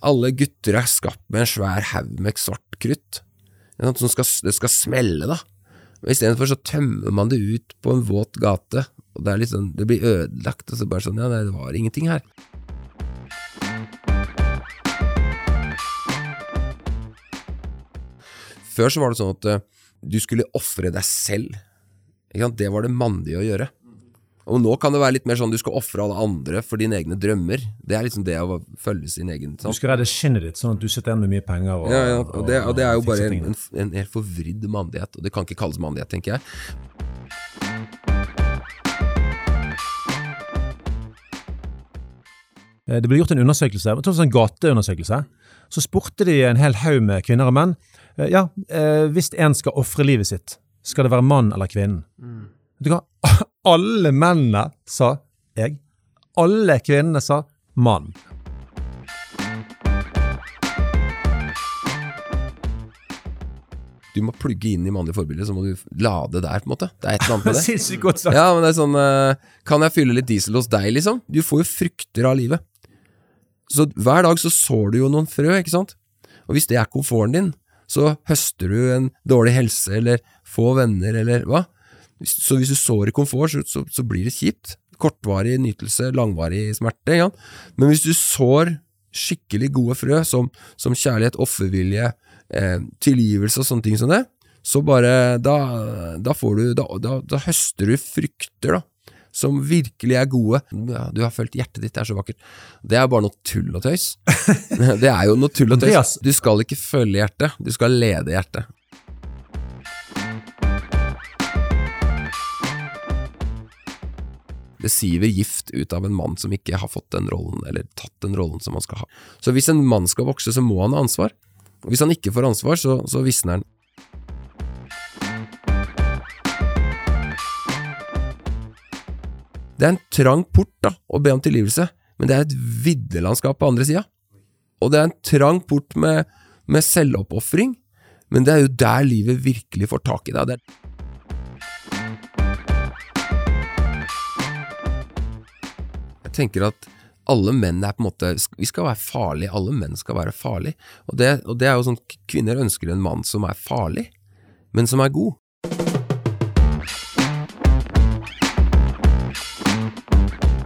alle gutter er skapt med en svær haug med svart krutt. Som skal, det skal smelle, da. Istedenfor så tømmer man det ut på en våt gate, og det sånn, det blir ødelagt, og så bare sånn, ja, nei, det var ingenting her. Før så var det sånn at eh, du skulle ofre deg selv. Det var det mandige å gjøre. Og nå kan det være litt mer sånn du skal ofre alle andre for dine egne drømmer. Det er liksom det å følge sin egen Du skal redde skinnet ditt, sånn at du sitter igjen med mye penger. Og, ja, ja, og, det, og det er jo bare en, en, en helt forvridd mandighet, og det kan ikke kalles mandighet, tenker jeg. Eh, Det ble gjort en undersøkelse, en gateundersøkelse. Så spurte de en hel haug med kvinner og menn. eh, Ja, eh, hvis en skal ofre livet sitt, skal det være mann eller kvinnen? Mm. du hva? Alle mennene sa jeg. Alle kvinnene sa mann. Du må plugge inn i mannlige forbilder, så må du lade der, på en måte. Det er et eller annet med det. Sinnssykt godt sagt. Ja, men det er sånn eh, Kan jeg fylle litt diesel hos deg, liksom? Du får jo frukter av livet. Så hver dag så sår du jo noen frø, ikke sant? Og hvis det er komforten din, så høster du en dårlig helse, eller få venner, eller hva? Så hvis du sår i komfort, så, så, så blir det kjipt. Kortvarig nytelse, langvarig smerte. Ja. Men hvis du sår skikkelig gode frø, som, som kjærlighet, offervilje, eh, tilgivelse og sånne ting som det, så bare Da, da får du da, da, da høster du frukter, da. Som virkelig er gode. Ja, du har følt hjertet ditt er så vakkert. Det er bare noe tull og tøys. Det er jo noe tull og tøys. Du skal ikke følge hjertet, du skal lede hjertet. Det siver gift ut av en mann som ikke har fått den rollen, eller tatt den rollen som han skal ha. Så hvis en mann skal vokse, så må han ha ansvar. Og hvis han ikke får ansvar, så, så visner han. Det er en trang port da, å be om tilgivelse, men det er et viddelandskap på andre sida. Og det er en trang port med, med selvoppofring, men det er jo der livet virkelig får tak i deg. Det Tenker at alle menn er på en måte Vi skal være farlige, alle menn skal være farlige. Og det, og det er jo sånn Kvinner ønsker en mann som er farlig, men som er god.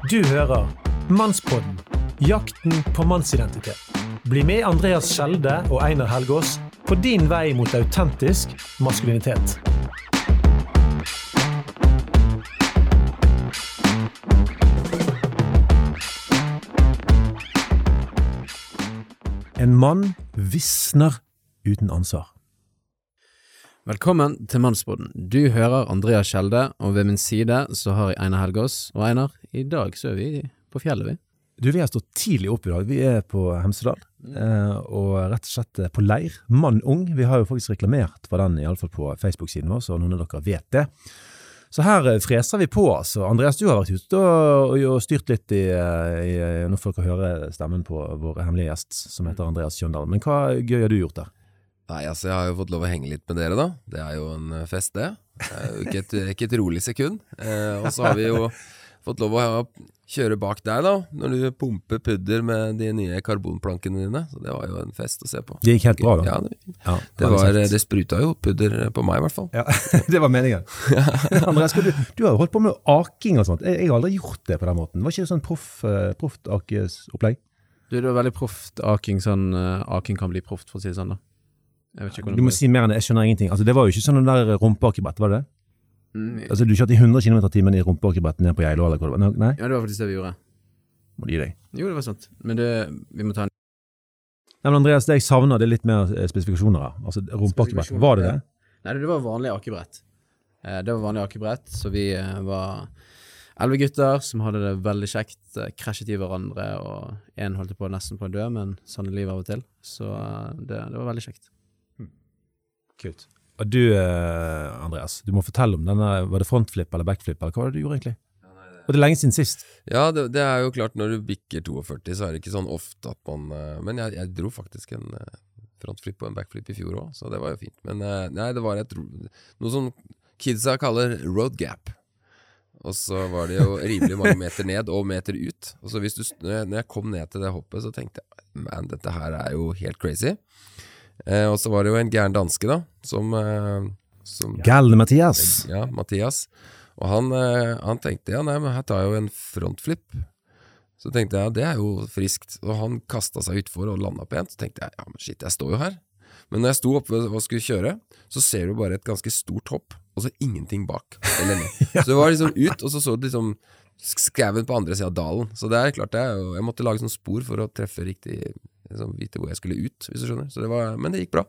Du hører Mannspodden, jakten på mannsidentitet. Bli med Andreas Skjelde og Einar Helgaas på din vei mot autentisk maskulinitet. En mann visner uten ansvar. Velkommen til Mannsboden. Du hører Andreas Skjelde, og ved min side så har jeg Einar Helgaas. Og Einar, i dag så er vi på fjellet, vi. Du, Vi har stått tidlig opp i dag. Vi er på Hemsedal, eh, og rett og slett på leir. Mann ung. Vi har jo faktisk reklamert for den, iallfall på Facebook-siden vår, så noen av dere vet det. Så her eh, freser vi på, altså. Andreas, du har vært ute og, og, styrt litt i, eh, i Nå får dere høre stemmen på vår hemmelige gjest, som heter Andreas Kjøndal. Men hva gøy har du gjort der? Nei, altså Jeg har jo fått lov å henge litt med dere, da. Det er jo en eh, fest, det. Det er jo ikke et, ikke et rolig sekund. Eh, og så har vi jo fått lov å kjøre bak deg, da, når du pumper pudder med de nye karbonplankene dine. Så det var jo en fest å se på. Det gikk helt bra, da. Ja, det, Ja, det, var, det spruta jo pudder på meg, i hvert fall. Ja, det var meningen. Andreas, du, du har jo holdt på med aking og sånt. Jeg, jeg har aldri gjort det på den måten. Var ikke det sånn proff, eh? Du, det var veldig proft aking, sånn uh, aking kan bli proft, for å si det sånn, da. Jeg vet ikke Du må si mer enn det. Jeg skjønner ingenting. Altså, det var jo ikke sånn den der rumpeakebrett, var det det? Mm, Altså, du kjørte i 100 km i timen i rumpeakkebrettet ned på Geilo, eller hva det var? Nei? Ja, det var faktisk det vi gjorde. Må du gi deg. Jo, det var sant. Men det, vi må ta en Nei, men Andreas, det jeg savner, det er litt mer eh, spesifikasjoner her. Altså, rumpeakebrett, var det det? Nei, det var vanlig akebrett. Eh, det var vanlig akebrett, så vi eh, var elleve gutter som hadde det veldig kjekt, krasjet i hverandre, og én holdt på nesten på å dø, men sånn er livet av og til. Så det, det var veldig kjekt. Kult. Og du, eh, Andreas, du må fortelle om denne, var det frontflip eller backflip, eller hva var det du gjorde egentlig? Og det er lenge siden sist. Ja, det, det er jo klart, når du bikker 42, så er det ikke sånn ofte at man eh, Men jeg, jeg dro faktisk en eh, frontflip og en backflip i fjor òg, så det var jo fint. Men nei, det var et, noe som kidsa kaller road gap. Og så var det jo rimelig mange meter ned og meter ut. Og så hvis du, når jeg kom ned til det hoppet, så tenkte jeg man, dette her er jo helt crazy. Eh, og så var det jo en gæren danske, da, som, eh, som Galne Mathias. ja, Mathias. Og han, eh, han tenkte ja, nei, men her tar jeg jo en frontflip. Så tenkte jeg ja, det er jo friskt. Og han kasta seg utfor og landa pent. Så tenkte jeg ja, men shit, jeg står jo her. Men når jeg sto oppe og skulle kjøre, så ser du bare et ganske stort hopp, og så ingenting bak. Eller ned. Så det var liksom ut, og så så du liksom skauen på andre sida av dalen. Så det er klart er Jeg måtte lage sånn spor for å treffe riktig liksom, Vite hvor jeg skulle ut, hvis du skjønner. Så det var, men det gikk bra.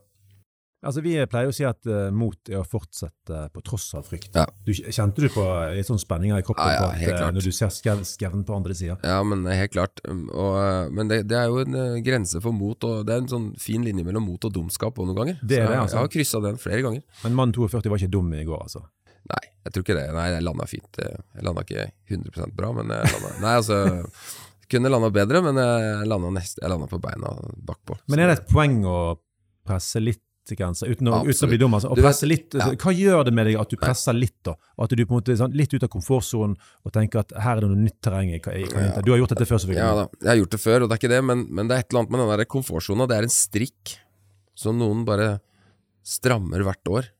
Altså, Vi pleier å si at uh, mot er å fortsette på tross av frykt. Ja. Du, kjente du på litt sånn spenninger i kroppen Ja, ja, på at, eh, når du ser skau- skauen på andre sida? Ja, men helt klart. Um, Og, men det, det er jo en grense for mot, og det er en sånn fin linje mellom mot og dumskap også noen ganger. Det er det, jeg, altså. jeg har kryssa den flere ganger. Men mann 42 var ikke dum i går, altså. Nei, jeg tror ikke det. Nei, jeg landa fint. Jeg landa ikke 100% bra, men jeg landa Nei, altså Kunne landa bedre, men jeg landa jeg på beina bakpå. Men er det et poeng å presse litt grenser, uten å, uten å bli dum? Altså, å presse litt, ja. Hva gjør det med deg at du presser litt, da? At du på en måte sånn, litt ut av komfortsonen og tenker at her er det noe nytt terreng jeg kan, jeg kan. Du har gjort dette før, selvfølgelig. Ja da, jeg har gjort det før, og det er ikke det, men, men det er et eller annet med den komfortsona. Det er en strikk som noen bare strammer hvert år.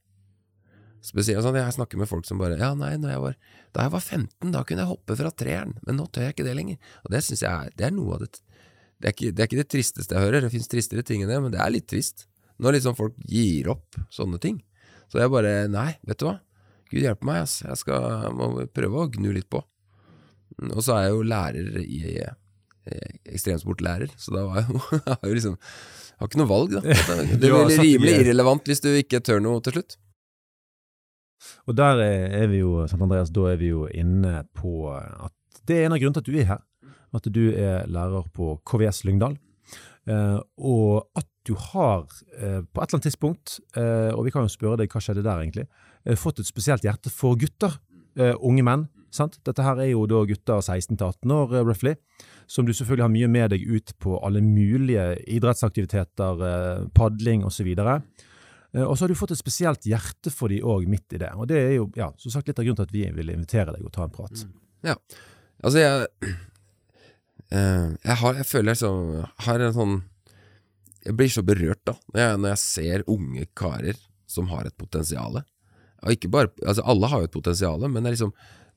Spesielt sånn, Jeg snakker med folk som bare Ja, nei, når jeg var, da jeg var 15, da kunne jeg hoppe fra treeren, men nå tør jeg ikke det lenger. Og det syns jeg er, det er noe av det det er, ikke, det er ikke det tristeste jeg hører, det fins tristere ting enn det, men det er litt trist. Når liksom folk gir opp sånne ting. Så jeg bare Nei, vet du hva. Gud hjelpe meg, ass. Jeg skal, må prøve å gnu litt på. Og så er jeg jo lærer i i ekstremsportlærer, så da var jeg jo, jeg har jo liksom jeg har ikke noe valg, da. Det blir rimelig irrelevant hvis du ikke tør noe til slutt. Og der er vi jo, Sant Andreas, da er vi jo inne på at det er en av grunnene til at du er her. At du er lærer på KVS Lyngdal. Eh, og at du har, eh, på et eller annet tidspunkt, eh, og vi kan jo spørre deg hva skjedde der egentlig, fått et spesielt hjerte for gutter. Unge menn. sant? Dette her er jo da gutter 16 18 år, roughly, som du selvfølgelig har mye med deg ut på alle mulige idrettsaktiviteter, padling osv. Og så har du fått et spesielt hjerte for de òg, midt i det. Og det er jo ja, som sagt litt av grunnen til at vi vil invitere deg og ta en prat. Ja, Altså, jeg eh, jeg, har, jeg føler jeg har en sånn Jeg blir så berørt, da, når jeg, når jeg ser unge karer som har et potensial. Og ikke bare Altså, alle har jo et potensial, men det er liksom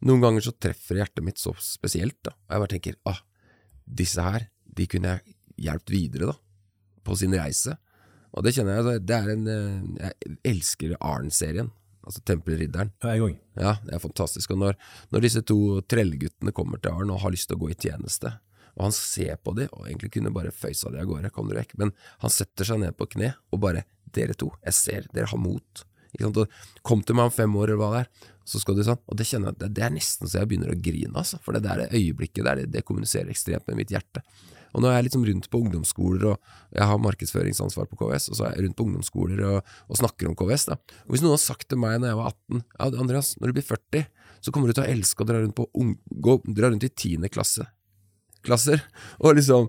Noen ganger så treffer hjertet mitt så spesielt, da. Og jeg bare tenker ah, disse her, de kunne jeg hjulpet videre, da. På sin reise. Og det kjenner jeg altså, Det er en eh, Jeg elsker Arn-serien. Altså Tempelridderen. Ja, jeg òg. Ja, det er fantastisk. Og når, når disse to trellguttene kommer til Arn og har lyst til å gå i tjeneste, og han ser på dem og egentlig kunne bare føysa dem av gårde, kom dere vekk, men han setter seg ned på kne og bare Dere to, jeg ser, dere har mot. Kom til meg om fem år, eller hva det er, så skal du sånn. Og det kjenner jeg, det, det er nesten så jeg begynner å grine, altså. For det der øyeblikket der, det, det kommuniserer ekstremt med mitt hjerte. Og nå er jeg liksom rundt på ungdomsskoler, og jeg har markedsføringsansvar på KVS, og så er jeg rundt på ungdomsskoler og, og snakker om KVS. da. Og Hvis noen har sagt til meg når jeg var 18 ja, Andreas, når du blir 40, så kommer du til å elske å dra rundt, på ung, gå, dra rundt i tiende klasse. klasser, og liksom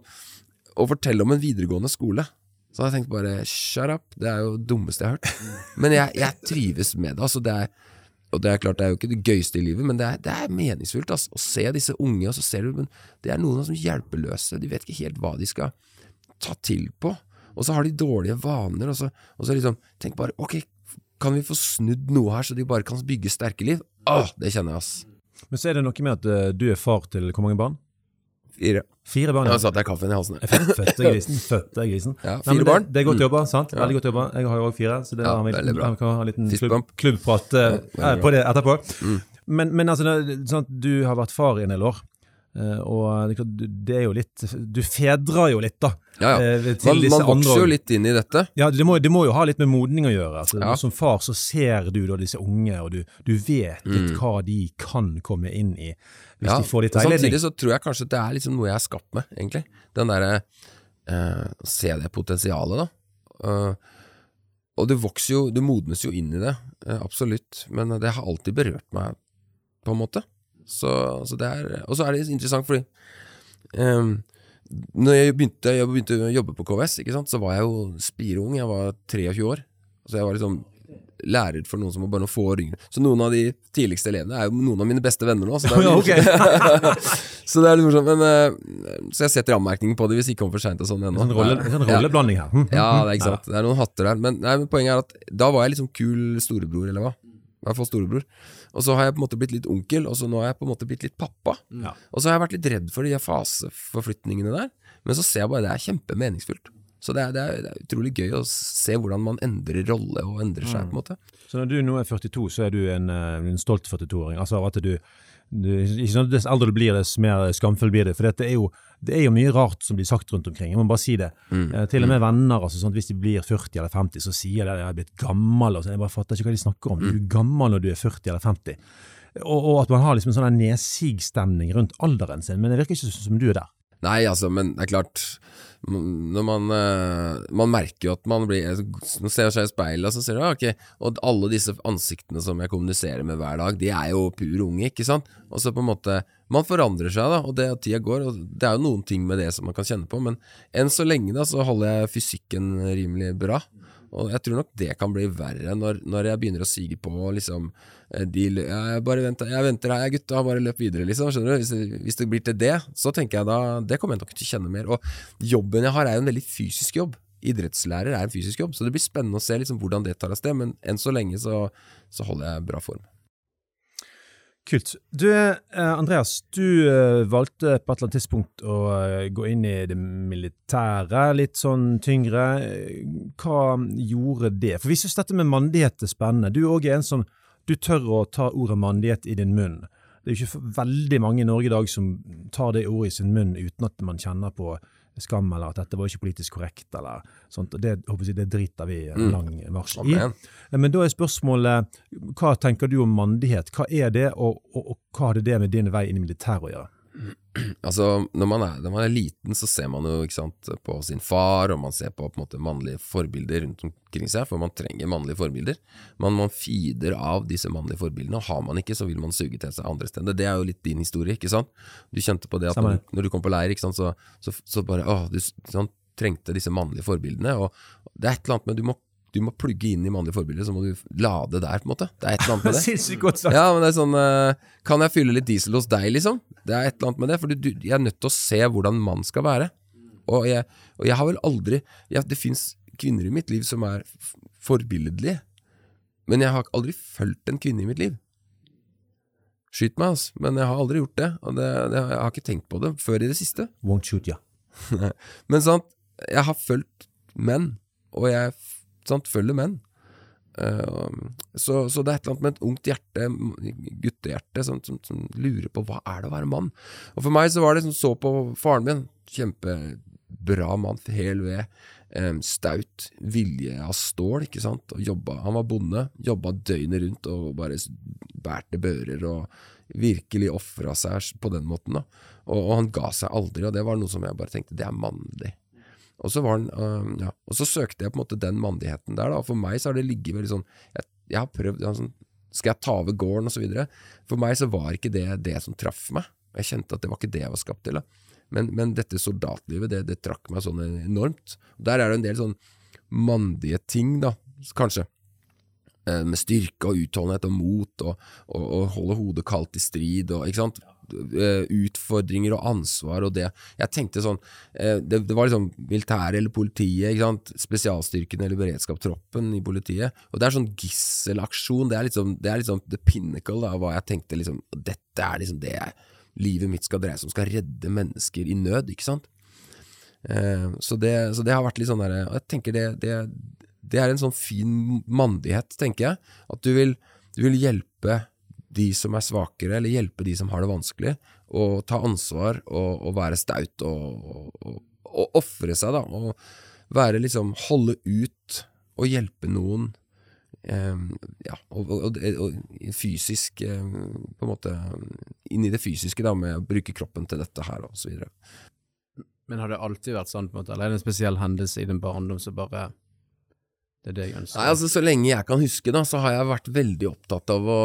og fortelle om en videregående skole. Så hadde jeg tenkt bare shut up, det er jo det dummeste jeg har hørt. Men jeg, jeg trives med det. altså det er og det er klart, det er jo ikke det gøyeste i livet, men det er, det er meningsfullt altså, å se disse unge, og så ser du det er noen som er hjelpeløse, de vet ikke helt hva de skal ta til på, og så har de dårlige vaner, og så, og så liksom Tenk bare, ok, kan vi få snudd noe her, så de bare kan bygge sterke liv? Åh, det kjenner jeg, ass. Men så er det noe med at eh, du er far til hvor mange barn? Fire. Fire barn. Nå Ja. satte jeg kaffen i halsen. Fødte grisen. Fødte grisen. Ja, Nei, det, fire barn. Det, er godt Mm. jobba, sant? Veldig godt jobba. Jeg har jo òg fire, så det Ja, har vi, veldig bra. vi kan ha en liten klubb, klubbprat eh, på det etterpå. Mm. Men, men altså, sånn at du har vært far i en del år, eh, og det er jo litt Du fedrer jo litt, da. Ja, ja. eh, Man, man vokser jo litt inn i dette. Ja, det må, det må jo ha litt med modning å gjøre. Altså, Ja. Som far så ser du da disse unge, og du, du vet litt Mm. hva de kan komme inn i hvis Ja, de får litt veiledning. Samtidig så tror jeg kanskje det er liksom noe jeg er skapt med, egentlig. Den derre eh, Se det potensialet, da. Uh, og du vokser jo, du modnes jo inn i det, absolutt. Men det har alltid berørt meg, på en måte. Så, så det er Og så er det interessant fordi um, når jeg begynte, jeg begynte å jobbe på KVS, så var jeg jo spireung. Jeg var 23 år. Så jeg var liksom lærer for noen som var bare noen få år yngre. Så noen av de tidligste elevene er jo noen av mine beste venner nå. Så det er, Ja, okay. så det er litt morsomt. Men, eh, så jeg setter anmerkning på det hvis de kommer for seint sånn ennå. Sånn, rolle, sånn rolleblanding her. Hm, hm, Ja, hm. det er ikke sant. Det er noen hatter der. Men, nei, men poenget er at da var jeg liksom kul storebror, eller hva. I hvert fall storebror. Og så har jeg på en måte blitt litt onkel, og så nå har jeg på en måte blitt litt pappa. Ja. Og så har jeg vært litt redd for de faseforflytningene der, men så ser jeg bare det er kjempemeningsfullt. Så det er, det, er, det er utrolig gøy å se hvordan man endrer rolle og endrer seg, på en måte. Så når du nå er 42, så er du en, eh, en stolt 42-åring. Altså at du, du Dess eldre du blir, dess mer skamfull blir det. For det er, jo, det er jo mye rart som blir sagt rundt omkring. Jeg må bare si det. Eh, til og med venner, altså sånn hvis de blir 40 eller 50, så sier de at de er blitt gammel. Og så jeg bare fatter ikke hva de snakker om. Du er gammel når du er 40 eller 50. Og, og at man har liksom en sånn nedsigstemning rundt alderen sin. Men det virker ikke som du er der. Nei, altså, men det er klart Når man eh, Man merker jo at man blir Man ser seg i speilet, og så ser du ah, ok Og alle disse ansiktene som jeg kommuniserer med hver dag, de er jo pur unge, ikke sant? Og så på en måte Man forandrer seg, da, og det at tida går, og det er jo noen ting med det som man kan kjenne på, men enn så lenge da, så holder jeg fysikken rimelig bra. Og jeg tror nok det kan bli verre når, når jeg begynner å sige på liksom eh, de, jeg, bare venter, jeg venter her, gutta, bare løp videre, liksom. Skjønner du? Hvis det, hvis det blir til det, så tenker jeg da Det kommer jeg nok til å kjenne mer. Og jobben jeg har, er jo en veldig fysisk jobb. Idrettslærer er en fysisk jobb, så det blir spennende å se liksom hvordan det tar av sted. Men enn så lenge så, så holder jeg bra form. Kult. Du, eh, Andreas, du eh, valgte på et eller annet tidspunkt å eh, gå inn i det militære, litt sånn tyngre. Hva gjorde det? For vi syns dette med mandighet er spennende. Du er òg en som du tør å ta ordet mandighet i din munn. Det er jo ikke veldig mange i Norge i dag som tar det ordet i sin munn uten at man kjenner på skam, eller at dette var ikke politisk korrekt, eller sånt. Det, jeg, det driter vi en Mm. lang marsj i. Men da er spørsmålet, hva tenker du om mandighet? Hva er det, og, og, og hva hadde det med din vei inn i militæret å gjøre? Altså, når man, er, når man er liten, så ser man jo sant, på sin far, og man ser på, på måte, mannlige forbilder rundt omkring seg, for man trenger mannlige forbilder. Man, man feeder av disse mannlige forbildene, og har man ikke, så vil man suge til seg andre steder. Det er jo litt din historie, ikke sant? Du kjente på det at når, du- når du kom på leir, sant, så, så, så bare åh, du s- sånn, trengte disse mannlige forbildene, og det er et eller annet med du må, du må plugge inn i mannlige forbilder, så må du lade der, på en måte. Det er et eller annet med det. Sinnssykt godt sagt. Ja, men det er sånn eh, Kan jeg fylle litt diesel hos deg, liksom? Det er et eller annet med det, for du, du, jeg er nødt til å se hvordan mann skal være. Og jeg, og jeg har vel aldri jeg, Det fins kvinner i mitt liv som er forbilledlige, men jeg har aldri fulgt en kvinne i mitt liv. Skyt meg, altså, men jeg har aldri gjort det, og det, det, jeg har ikke tenkt på det før i det siste. Won't shoot ya. Men sant, jeg har fulgt menn, og jeg sant, følger menn. Eh, så, så det er et eller annet med et ungt hjerte, guttehjerte, som, som, som lurer på hva er det å være mann. Og for meg så var det som så på faren min, kjempebra mann, hel ved, eh, staut, vilje av stål, ikke sant, og jobba, han var bonde, jobba døgnet rundt og bare bærte bører og virkelig ofra seg på den måten da. Og, og han ga seg aldri, og det var noe som jeg bare tenkte, det er mannlig. Og så, var han, øh, ja. og så søkte jeg på en måte den mandigheten der, da. for meg så har det ligget veldig sånn Jeg, jeg har prøvd sånn, Skal jeg ta over gården, og så videre? For meg så var ikke det det som traff meg. Jeg kjente at det var ikke det jeg var skapt til. Men, men dette soldatlivet, det, det trakk meg sånn enormt. Der er det en del sånn mandige ting, da, kanskje. Eh, Med styrke og utholdenhet og mot, og, og, og holde hodet kaldt i strid, og ikke sant. Eh, Utfordringer og ansvar og det. Jeg tenkte sånn eh, Det, det var liksom militæret eller politiet, ikke sant. Spesialstyrken eller beredskapstroppen i politiet. Og det er sånn gisselaksjon. Det er liksom det er liksom the pinnacle av hva jeg tenkte liksom Dette er liksom det jeg, livet mitt skal dreie seg om. Skal redde mennesker i nød, ikke sant. Eh, så, det, så det har vært litt sånn der jeg tenker det, det, det er en sånn fin mandighet, tenker jeg. At du vil, du vil hjelpe de som er svakere, eller hjelpe de som har det vanskelig, og ta ansvar og, og være staut og, og, og ofre seg, da. Og være liksom Holde ut og hjelpe noen. eh, ja, og, fysisk eh, På en måte inn i det fysiske, da, med å bruke kroppen til dette her, og så videre. Men har det alltid vært sånn, på en måte, eller er det en spesiell hendelse i din barndom som bare Det er det jeg ønsker? Nei, altså Så lenge jeg kan huske, da, så har jeg vært veldig opptatt av å,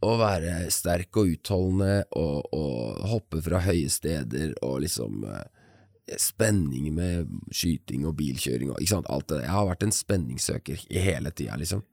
å være sterk og utholdende og, og hoppe fra høye steder og liksom eh, Spenning med skyting og bilkjøring og ikke sant, alt det der. Jeg har vært en spenningssøker i hele tida, liksom.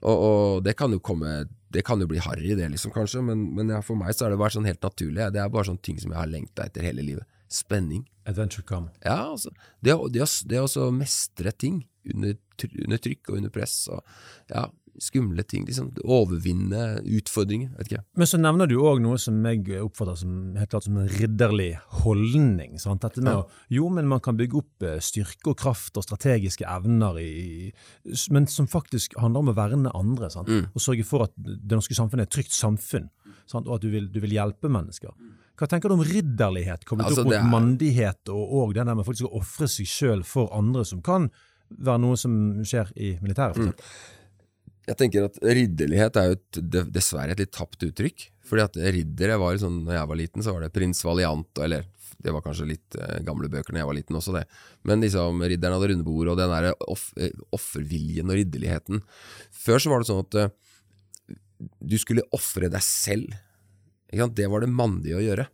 Og, og det kan jo komme Det kan jo bli harry, det, liksom, kanskje, men, men ja, for meg så er det bare sånn helt naturlig. Det er bare sånne ting som jeg har lengta etter hele livet. Spenning. Adventure come. Ja, altså. Det, det, det, det å mestre ting under, under trykk og under press, og ja, skumle ting, liksom. Overvinne utfordringer, vet ikke. Men så nevner du òg noe som jeg oppfatter som helt klart som en ridderlig holdning. Sant? Dette med å, jo, men man kan bygge opp eh, styrke og kraft og strategiske evner, i, men som faktisk handler om å verne andre. Sant? Mm. Og sørge for at det norske samfunnet er et trygt samfunn, sant? og at du vil, du vil hjelpe mennesker. Hva tenker du om ridderlighet kommet Altså, opp mot er- mandighet, og, og det der med faktisk å ofre seg sjøl for andre, som kan være noe som skjer i militæret? Mm. For eksempel. Jeg tenker at ridderlighet er jo et, dessverre et litt tapt uttrykk. Fordi at riddere var sånn, når jeg var liten, så var det prins Valiant, eller det var kanskje litt eh, gamle bøker når jeg var liten også, det. Men liksom ridderen hadde runde bord, og den derre off, eh, offerviljen og ridderligheten. Før så var det sånn at eh, du skulle ofre deg selv. Det var det mandige å gjøre.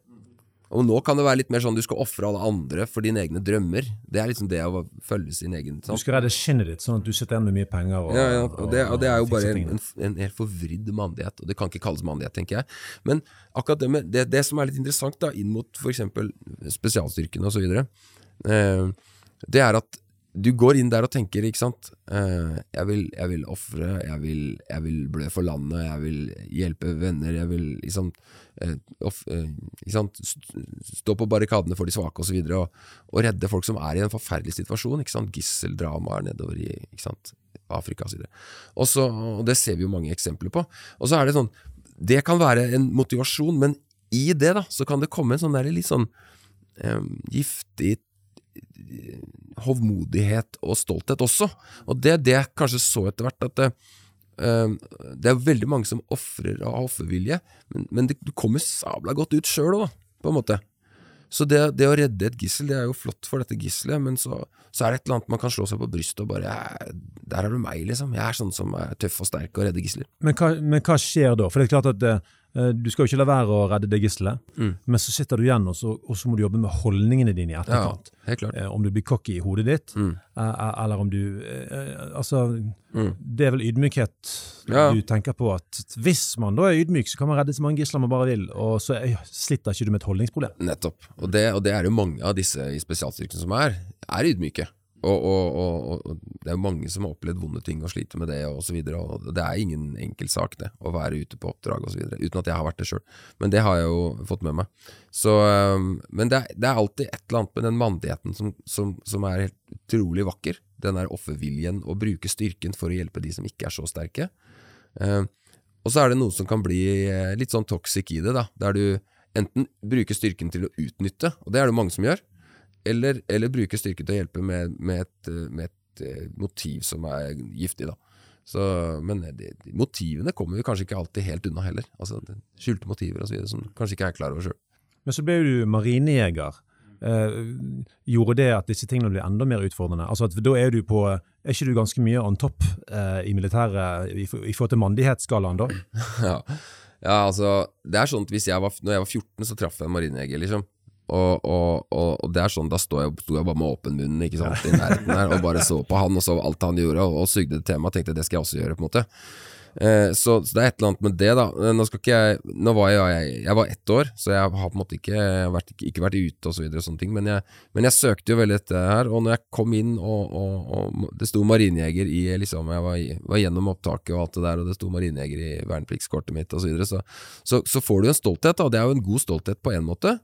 Og nå kan det være litt mer sånn du skal ofre alle andre for dine egne drømmer. Det er liksom det å følge sin egen Du skal redde skinnet ditt, sånn at du sitter igjen med mye penger. Og, Ja, ja, og det, og det er jo bare en, en, en helt forvridd mandighet, og det kan ikke kalles mandighet, tenker jeg. Men akkurat det, med, det, det som er litt interessant da, inn mot f.eks. spesialstyrkene osv., eh, det er at du går inn der og tenker, ikke sant eh, Jeg vil, jeg ofre, jeg, vil- jeg vil blø for landet, jeg vil hjelpe venner, jeg vil liksom eh, off, eh, ikke sant? Stå på barrikadene for de svake osv. Og, og, og redde folk som er i en forferdelig situasjon. ikke sant? Gisseldramaer nedover i ikke sant? Afrika osv. Og, og det ser vi jo mange eksempler på. Og så er det sånn Det kan være en motivasjon, men i det da, så kan det komme en sånn der litt sånn eh, giftig hovmodighet og stolthet også. Og det er det jeg kanskje så etter hvert, at det, uh, det er veldig mange som ofrer av offervilje, men, men det, du kommer sabla godt ut sjøl òg, på en måte. Så det, det å redde et gissel, det er jo flott for dette gisselet, men så, så er det et eller annet man kan slå seg på brystet og bare Der er du meg, liksom. Jeg er sånn som er tøff og sterk og redder gisler. Men men hva skjer da? For det er klart at eh, du skal jo ikke la være å redde det gisselet, Mm. men så sitter du igjen, og så, og så må du jobbe med holdningene dine i Ja, helt klart. Eh, om du blir cocky i hodet ditt, Mm. eh, eller om du eh, eh, Altså, Mm. det er vel ydmykhet Ja. du tenker på at hvis man da er ydmyk, så kan man redde så mange gisler man bare vil, og så eh, sliter ikke du med et holdningsproblem. Nettopp. Og det, og det er jo mange av disse i spesialstyrkene som er, er ydmyke. Og, og, og, det er jo mange som har opplevd vonde ting og sliter med det og så videre, og det er ingen enkel sak det, å være ute på oppdrag videre, uten at jeg har vært det sjøl. Men det har jeg jo fått med meg. Så, øhm, men det er, det er alltid et eller annet med den mandigheten som, som, som er helt utrolig vakker. Den der offerviljen, å bruke styrken for å hjelpe de som ikke er så sterke. Ehm, og så er det noe som kan bli eh, litt sånn toxic i det, da, der du enten bruker styrken til å utnytte, og det er det mange som gjør, eller, eller bruker styrke til å hjelpe med, med, et, eh, med et eh, motiv som er giftig. da. Så, men det, motivene kommer vi kanskje ikke alltid helt unna heller. Altså Skjulte motiver og så videre som kanskje ikke er klar over sjøl. Men så ble du marinejeger. Eh, gjorde det at disse tingene ble enda mer utfordrende? Altså at Da er du på Er ikke du ganske mye on top eh, i militæret i, i forhold til mandighetsskalaen, da? Ja. ja, altså Det er sånn at hvis jeg var, når jeg var 14, så traff jeg en marinejeger, liksom. Og, og, og, og det er sånn, da sto jeg, jeg bare med åpen munn ikke sant, i nærheten der, og bare så på han og så alt han gjorde, og, og sugde temaet. tenkte det skal jeg også gjøre. på en måte eh, så, så det er et eller annet med det, da. Nå skal ikke jeg Nå var jeg, jeg, jeg var ett år, så jeg har på en måte ikke vært, ikke vært ute og så videre og sånne ting, men jeg, men jeg søkte jo veldig etter det her, og når jeg kom inn og, og, og det sto marinejeger i liksom, Jeg var, var gjennom opptaket og alt det der, og det sto marinejeger i vernepliktskortet mitt og så videre, så, så, så får du en stolthet, da. Det er jo en god stolthet på en måte.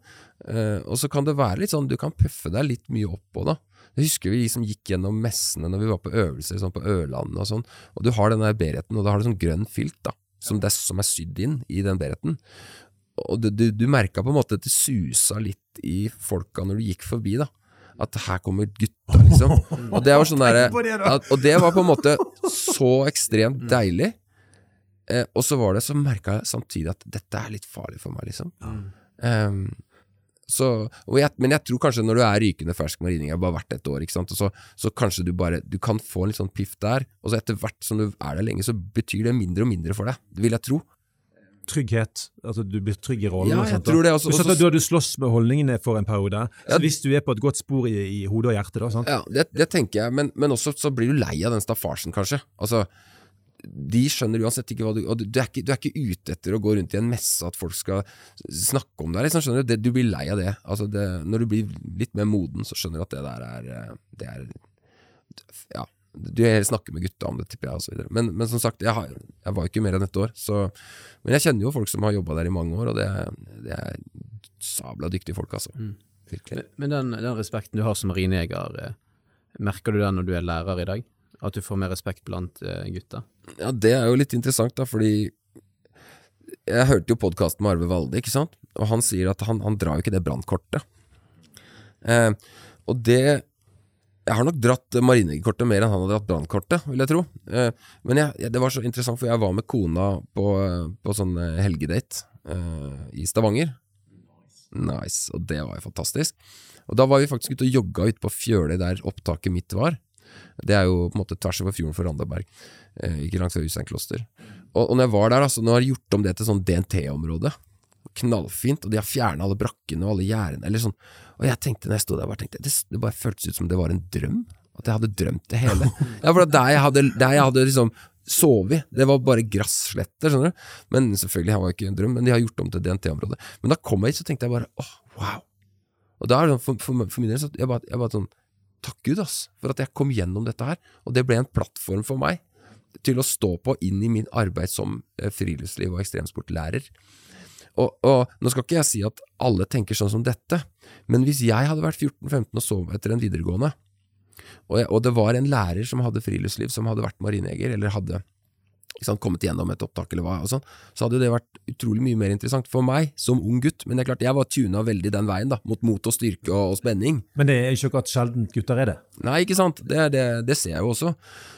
Eh, og så kan det være litt sånn, du kan pøffe deg litt mye opp på det. Jeg husker vi liksom gikk gjennom messene når vi var på øvelser sånn på Ørlandet og sånn, og du har den der bereten, og da har du sånn grønn filt da, som, det, som er sydd inn i den bereten. Og du, du, du merka på en måte at det susa litt i folka når du gikk forbi, da. At her kommer gutta, liksom. Og det var sånn at- Og det var på en måte så ekstremt deilig. Eh, og så var det, så merka jeg samtidig at dette er litt farlig for meg, liksom. Ehm, så, jeg, men jeg tror kanskje når du er rykende fersk marining, jeg har bare vært et år, ikke så, så kanskje du bare Du kan få en litt sånn piff der, og så etter hvert som du er der lenge, så betyr det mindre og mindre for deg. Det vil jeg tro. Trygghet. Altså du blir trygg i rollen. Ja, jeg sant, tror det også- Du sa også- du hadde slåss med holdningene for en periode. Ja. Så hvis du er på et godt spor i, i hodet og hjertet, da. sant? Ja, det, det tenker jeg, men, men også så blir du lei av den staffasjen, kanskje. Altså, de skjønner uansett ikke hva du Og du, er ikke, du er ikke ute etter å gå rundt i en messe at folk skal snakke om deg. Liksom, skjønner Du det, Du blir lei av det. Altså det. Når du blir litt mer moden, så skjønner du at det der er eh, Det er Ja. Du vil snakke med gutta om det, tipper jeg, og så videre. Men, men som sagt, jeg, har, jeg var jo ikke mer enn et år, så Men jeg kjenner jo folk som har jobba der i mange år, og det, det er sabla dyktige folk, altså. Mm. Virkelig. Men, men den, den respekten du har som marinejeger, eh, merker du den når du er lærer i dag? At du får mer respekt blant eh, gutta? Ja, det er jo litt interessant, da, fordi jeg hørte jo podkasten med Arve Valde, ikke sant? Og han sier at han, han drar jo ikke det brannkortet. Eh, og det Jeg har nok dratt marinekortet mer enn han har dratt brannkortet, vil jeg tro. Eh, men jeg, det var så interessant, for jeg var med kona på, på sånn eh, helgedate eh, i Stavanger. Nice. Og det var jo fantastisk. Og da var vi faktisk ute og jogga ute på fjølet der opptaket mitt var. Det er jo på en måte tvers over fjorden for Randaberg, eh, ikke langt fra Hussein kloster. Og, og når jeg var der, altså, nå har de gjort om det til sånn DNT-område. Knallfint, og de har fjerna alle brakkene og alle gjerdene. Eller sånn. Og jeg tenkte når jeg sto der, bare tenkte, det, det bare føltes ut som det var en drøm. At jeg hadde drømt det hele. Ja, for der jeg hadde, der jeg hadde liksom sovet, det var bare grassletter, skjønner du. Men selvfølgelig, det var jo ikke en drøm, men de har gjort om til DNT-område. Men da kom jeg hit, så tenkte jeg bare åh, wow. Og da er det sånn, for, for, for min del, så jeg bare, jeg bare sånn Takk Gud, ass, for at jeg kom gjennom dette her. Og det ble en plattform for meg til å stå på inn i min arbeid som eh, friluftsliv- og ekstremsportlærer. Og, og nå skal ikke jeg si at alle tenker sånn som dette, men hvis jeg hadde vært 14-15 og sov etter en videregående, og, jeg, og det var en lærer som hadde friluftsliv, som hadde vært marinejeger, eller hadde sant, kommet igjennom et opptak, eller hva, og sånn, så hadde jo det vært utrolig mye mer interessant for meg som ung gutt. Men det er klart, jeg var tuna veldig den veien, da, mot mot og styrke og, og spenning. Men det er ikke akkurat sjeldent gutter er det. Nei, ikke sant, det, det, det ser jeg jo også.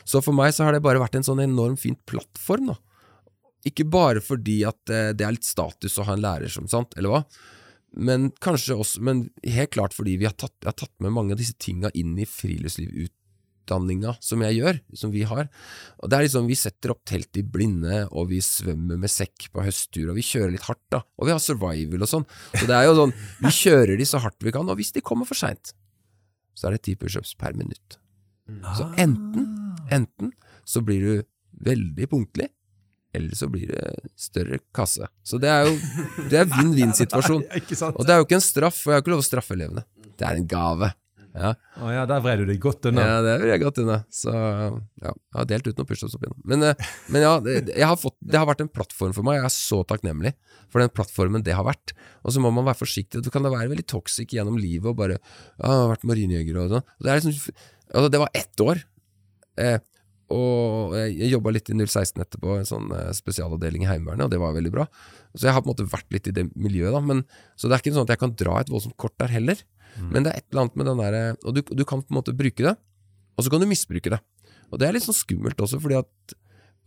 Så for meg så har det bare vært en sånn enormt fin plattform, da. Ikke bare fordi at eh, det er litt status å ha en lærer som sant, eller hva, men kanskje også, men helt klart fordi vi har tatt, har tatt med mange av disse tinga inn i friluftslivutdanninga som jeg gjør, som vi har. Og det er liksom, Vi setter opp telt i blinde, og vi svømmer med sekk på høsttur, og vi kjører litt hardt, da. Og vi har survival og sånn. Så det er jo sånn, vi kjører de så hardt vi kan, og hvis de kommer for seint, så er det ti pushups per minutt. Så enten, enten så blir du veldig punktlig, eller så blir det større kasse. Så det er jo det er vinn-vinn-situasjon. Og det er jo ikke en straff, for jeg har ikke lov å straffe elevene. Det er en gave. Ja, Å ja, der vred du deg godt unna. ja det vred jeg godt unna. Så ja, jeg har delt ut noen pushups opp igjennom. Men, eh, men ja, det, har fått, det har vært en plattform for meg, jeg er så takknemlig for den plattformen det har vært. Og så må man være forsiktig. Du kan da være veldig toxic gjennom livet og bare ja, 'Jeg har vært marinejeger' og sånn. Det, liksom, altså, det var ett år. Eh, og jeg, jeg jobba litt i 016 etterpå, en sånn eh, spesialavdeling i Heimevernet, og det var veldig bra. Så jeg har på en måte vært litt i det miljøet, da. Men, så det er ikke sånn at jeg kan dra et voldsomt kort der heller. Men det er et eller annet med den derre Og du, du kan på en måte bruke det, og så kan du misbruke det. Og det er litt sånn skummelt også, fordi at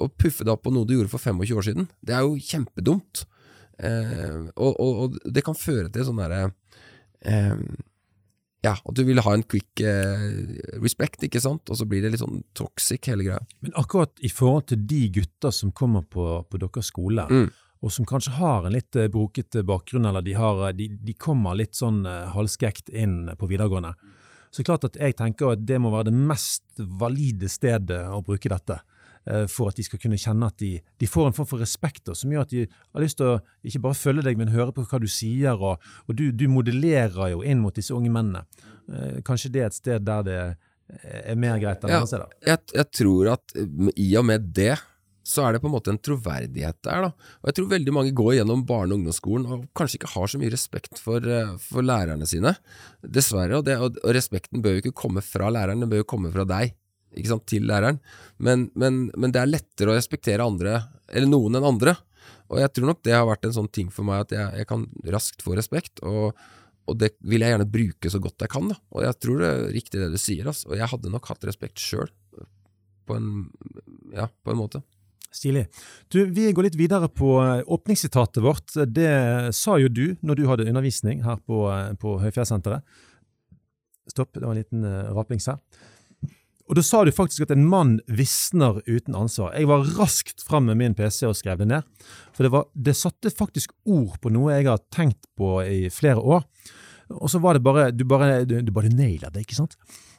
å puffe deg opp på noe du gjorde for 25 år siden, det er jo kjempedumt. Eh, og, og, og det kan føre til sånn derre eh, Ja, at du vil ha en quick eh, respect, ikke sant? Og så blir det litt sånn toxic, hele greia. Men akkurat i forhold til de gutter som kommer på, på deres skole, Mm. Og som kanskje har en litt eh, brokete bakgrunn, eller de, har, eh, de, de kommer litt sånn eh, halvskekt inn på videregående, så klart at jeg tenker at det må være det mest valide stedet å bruke dette. eh, For at de skal kunne kjenne at de, de får en form for respekt, da, som gjør at de har lyst til å ikke bare følge deg, men høre på hva du sier. Og, og du, du modellerer jo inn mot disse unge mennene. Eh, Kanskje det er et sted der det er mer greit enn Ja. se steder? Jeg, jeg tror at eh, i og med det, så er det på en måte en troverdighet der, da. Og jeg tror veldig mange går gjennom barne- og ungdomsskolen og kanskje ikke har så mye respekt for, eh, for lærerne sine. Dessverre. Og, det, og, respekten bør jo ikke komme fra læreren, den bør jo komme fra deg. Ikke sant, til læreren. Men, men, men det er lettere å respektere andre, eller noen enn andre. Og jeg tror nok det har vært en sånn ting for meg at jeg, jeg kan raskt få respekt, og, og det vil jeg gjerne bruke så godt jeg kan. Da. Og jeg tror det er riktig det du sier, altså. og jeg hadde nok hatt respekt sjøl, på, ja, på en måte. Stilig. Du, Vi går litt videre på eh, åpningssitatet vårt. Det sa jo du når du hadde undervisning her på, eh, på Høyfjellssenteret. Stopp, det var en liten uh, rapings her. Og Da sa du faktisk at en mann visner uten ansvar. Jeg var raskt fram med min PC og skrev det ned. For det, var, det satte faktisk ord på noe jeg har tenkt på i flere år. Og så var det bare Du bare, du, bare naila det, ikke sant?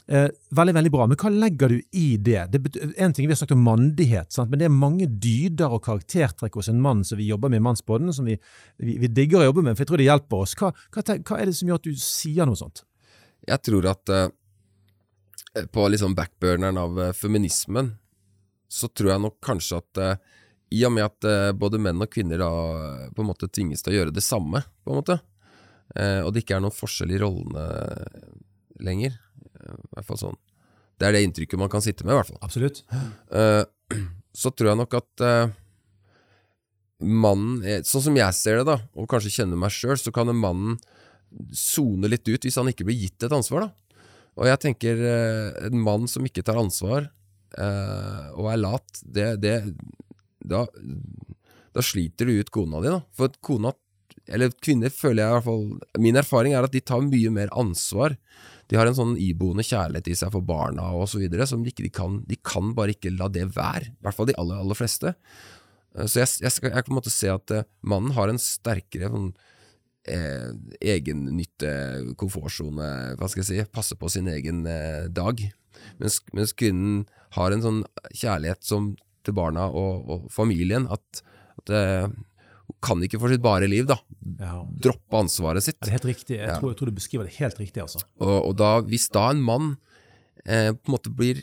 Eh, veldig, veldig bra. Men hva legger du i det? det en ting Vi har snakket om mandighet, sant? men det er mange dyder og karaktertrekk hos en mann som vi jobber med i Mannsbåten, som vi, vi, vi digger å jobbe med, for jeg tror det hjelper oss. Hva, hva, hva er det som gjør at du sier noe sånt? Jeg tror at eh, på liksom backburneren av eh, feminismen, så tror jeg nok kanskje at eh, i og med at eh, både menn og kvinner da eh, på en måte tvinges til å gjøre det samme, på en måte, og det ikke er noen forskjell i rollene lenger, i hvert fall sånn. Det er det inntrykket man kan sitte med, i hvert fall. Absolutt. Uh, så tror jeg nok at uh, mannen er- Sånn som jeg ser det, da, og kanskje kjenner meg sjøl, så kan en mannen sone litt ut hvis han ikke blir gitt et ansvar, da. Og jeg tenker uh, en mann som ikke tar ansvar eh, og er lat, det, det da, da sliter du ut kona di, da. For kona, eller kvinner, føler jeg i hvert fall Min erfaring er at de tar mye mer ansvar. De har en sånn iboende kjærlighet i seg for barna videre, som de ikke de kan De kan bare ikke la det være. I hvert fall de aller, aller fleste. Eh, Så jeg, jeg, jeg kan på en måte se at eh, mannen har en sterkere sånn, eh, egennytte, komfortsone, hva skal jeg si, passe på sin egen eh, dag. Mens, mens kvinnen har en sånn kjærlighet som, til barna og, og familien, at, at eh, kan ikke for sitt bare liv da, Ja. droppe ansvaret sitt. Ja, Det er helt riktig. Jeg, Ja. tror, jeg tror du beskriver det helt riktig, altså. Og, og da, hvis da en mann eh, på en måte blir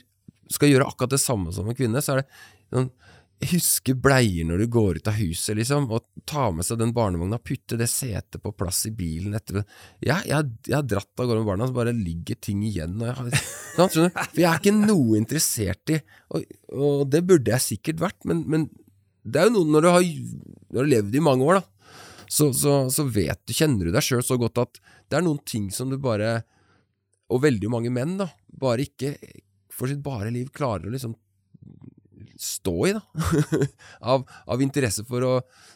skal gjøre akkurat det samme som en kvinne, så er det sånn Huske bleier når du går ut av huset, liksom, og ta med seg den barnevogna, putte det setet på plass i bilen etterpå. Jeg, jeg, jeg har dratt av gårde med barna, så bare ligger ting igjen. Og jeg, har, sånn? For jeg er ikke noe interessert i Og, og det burde jeg sikkert vært, men, men det er jo noe når du har, når du har levd i mange år, da så, så, så vet du, kjenner du deg sjøl så godt at det er noen ting som du bare Og veldig mange menn, da, bare ikke for sitt bare liv klarer å liksom stå i, da. av, av interesse for å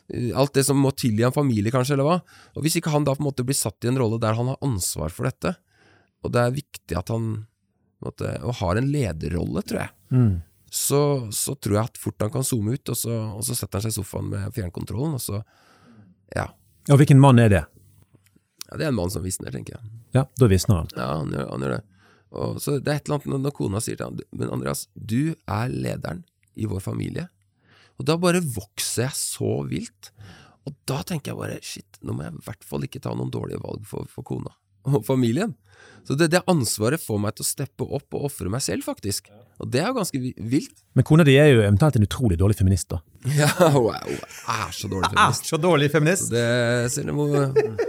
Alt det som må til i en familie, kanskje, eller hva. Og hvis ikke han da på en måte blir satt i en rolle der han har ansvar for dette, og det er viktig at han måte, og har en lederrolle, tror jeg, Mm. Så, så tror jeg at fort han kan zoome ut, og så, og så setter han seg i sofaen med fjernkontrollen, og så Ja. Og hvilken mann er det? ja det er en mann som visner, tenker jeg. Ja, da visner han. Ja, han gjør, han gjør det. Og så Det er et eller annet når- kona sier til han Men Andreas, du er lederen i vår familie. Og da bare vokser jeg så vilt. Og da tenker jeg bare shit, nå må jeg i hvert fall ikke ta noen dårlige valg for, for kona og familien. Så det, det ansvaret får meg til å steppe opp og ofre meg selv, faktisk. Og det er jo ganske vilt. Men kona di er jo eventuelt en utrolig dårlig feminist, da. Ja, hun er så dårlig feminist. så dårlig feminist! Det selv om hun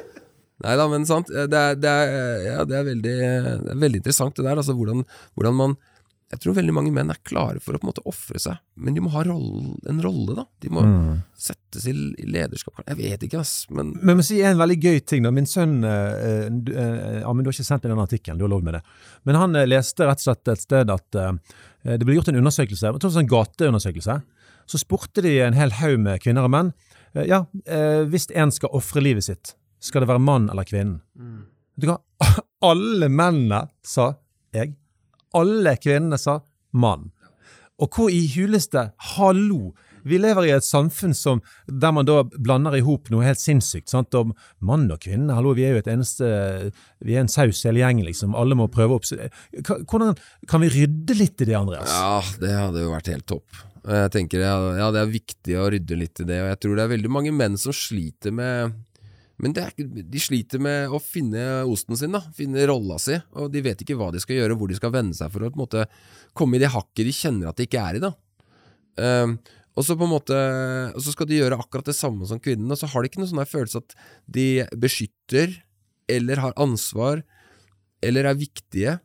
Nei da, men sant. Det er, det er, ja, det er, veldig, det er veldig interessant det der. Altså hvordan, hvordan man Jeg tror veldig mange menn er klare for å på en måte ofre seg, men de må ha roll, en rolle, da. De må settes i i lederskap. Jeg vet ikke, ass, men Men jeg må si en veldig gøy ting. da. Min sønn eh, eh, ja, men Du har ikke sendt meg den artikkelen, du har lov med det. Men han eh, leste rett og slett et sted at eh, det ble gjort en undersøkelse, jeg tror det var en gateundersøkelse. Så spurte de en hel haug med kvinner og menn. eh, ja, eh, hvis en skal ofre livet sitt, skal det være mann eller kvinnen? Vet du hva? Alle mennene sa jeg. Alle kvinnene sa mann. Og hvor i huleste hallo? Vi lever i et samfunn som, der man da blander i hop noe helt sinnssykt. sant? Om mann og kvinne, hallo, vi er jo et eneste Vi er en saus hele gjengen, liksom. Alle må prøve opp. Hvordan kan vi rydde litt i det, Andreas? ja, det hadde jo vært helt topp. Jeg tenker ja, det er viktig å rydde litt i det, og jeg tror det er veldig mange menn som sliter med Men er, de sliter med å finne osten sin, da. Finne rolla si. Og de vet ikke hva de skal gjøre, hvor de skal vende seg for å på en måte komme i det hakket de kjenner at de ikke er i, da. Um, og så på en måte Og så skal de gjøre akkurat det samme som kvinnen, og så har de ikke noen sånn følelse at de beskytter, eller har ansvar, eller er viktige,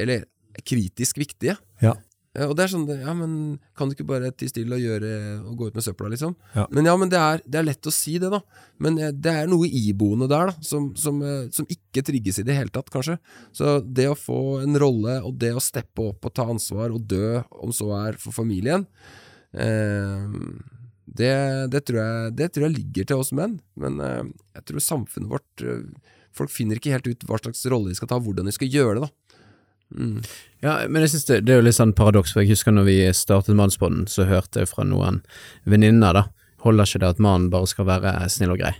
eller er kritisk viktige. Ja. Eh, Og det er sånn, ja, men kan du ikke bare tie stille og gjøre og gå ut med søpla, liksom? Ja. Men ja, men det er, det er lett å si det, da. Men eh, det er noe iboende der, da, som, som, eh, som ikke trigges i det hele tatt, kanskje. Så det å få en rolle, og det å steppe opp og ta ansvar, og dø, om så er for familien, eh, det, det, tror jeg, det tror jeg ligger til oss menn. Men eh, jeg tror samfunnet vårt Folk finner ikke helt ut hva slags rolle de skal ta, hvordan de skal gjøre det, da. Mm. Ja, men jeg synes det, det er jo litt sånn paradoks, for jeg husker når vi startet Mannspodden, så hørte jeg fra noen venninner, da, holder ikke det at mannen bare skal være snill og grei?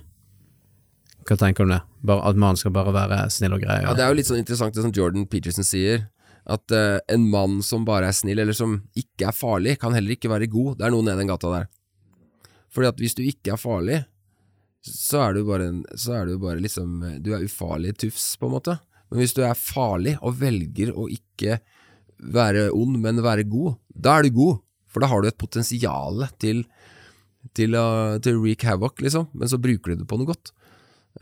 Hva tenker du om det? Bare, at mannen skal bare være snill og grei? Ja, Det er jo litt sånn interessant det som Jordan Peterson sier, At uh, en mann som bare er snill, eller som ikke er farlig, kan heller ikke være god. Det er noe nede den gata der. Fordi at hvis du ikke er farlig, så er du bare, en, så er du bare liksom Du er ufarlig tufs, på en måte. Men hvis du er farlig og velger å ikke være ond, men være god, da er du god. For da har du et potensial til, til, å- til å wreak havoc, liksom. Men så bruker du det på noe godt.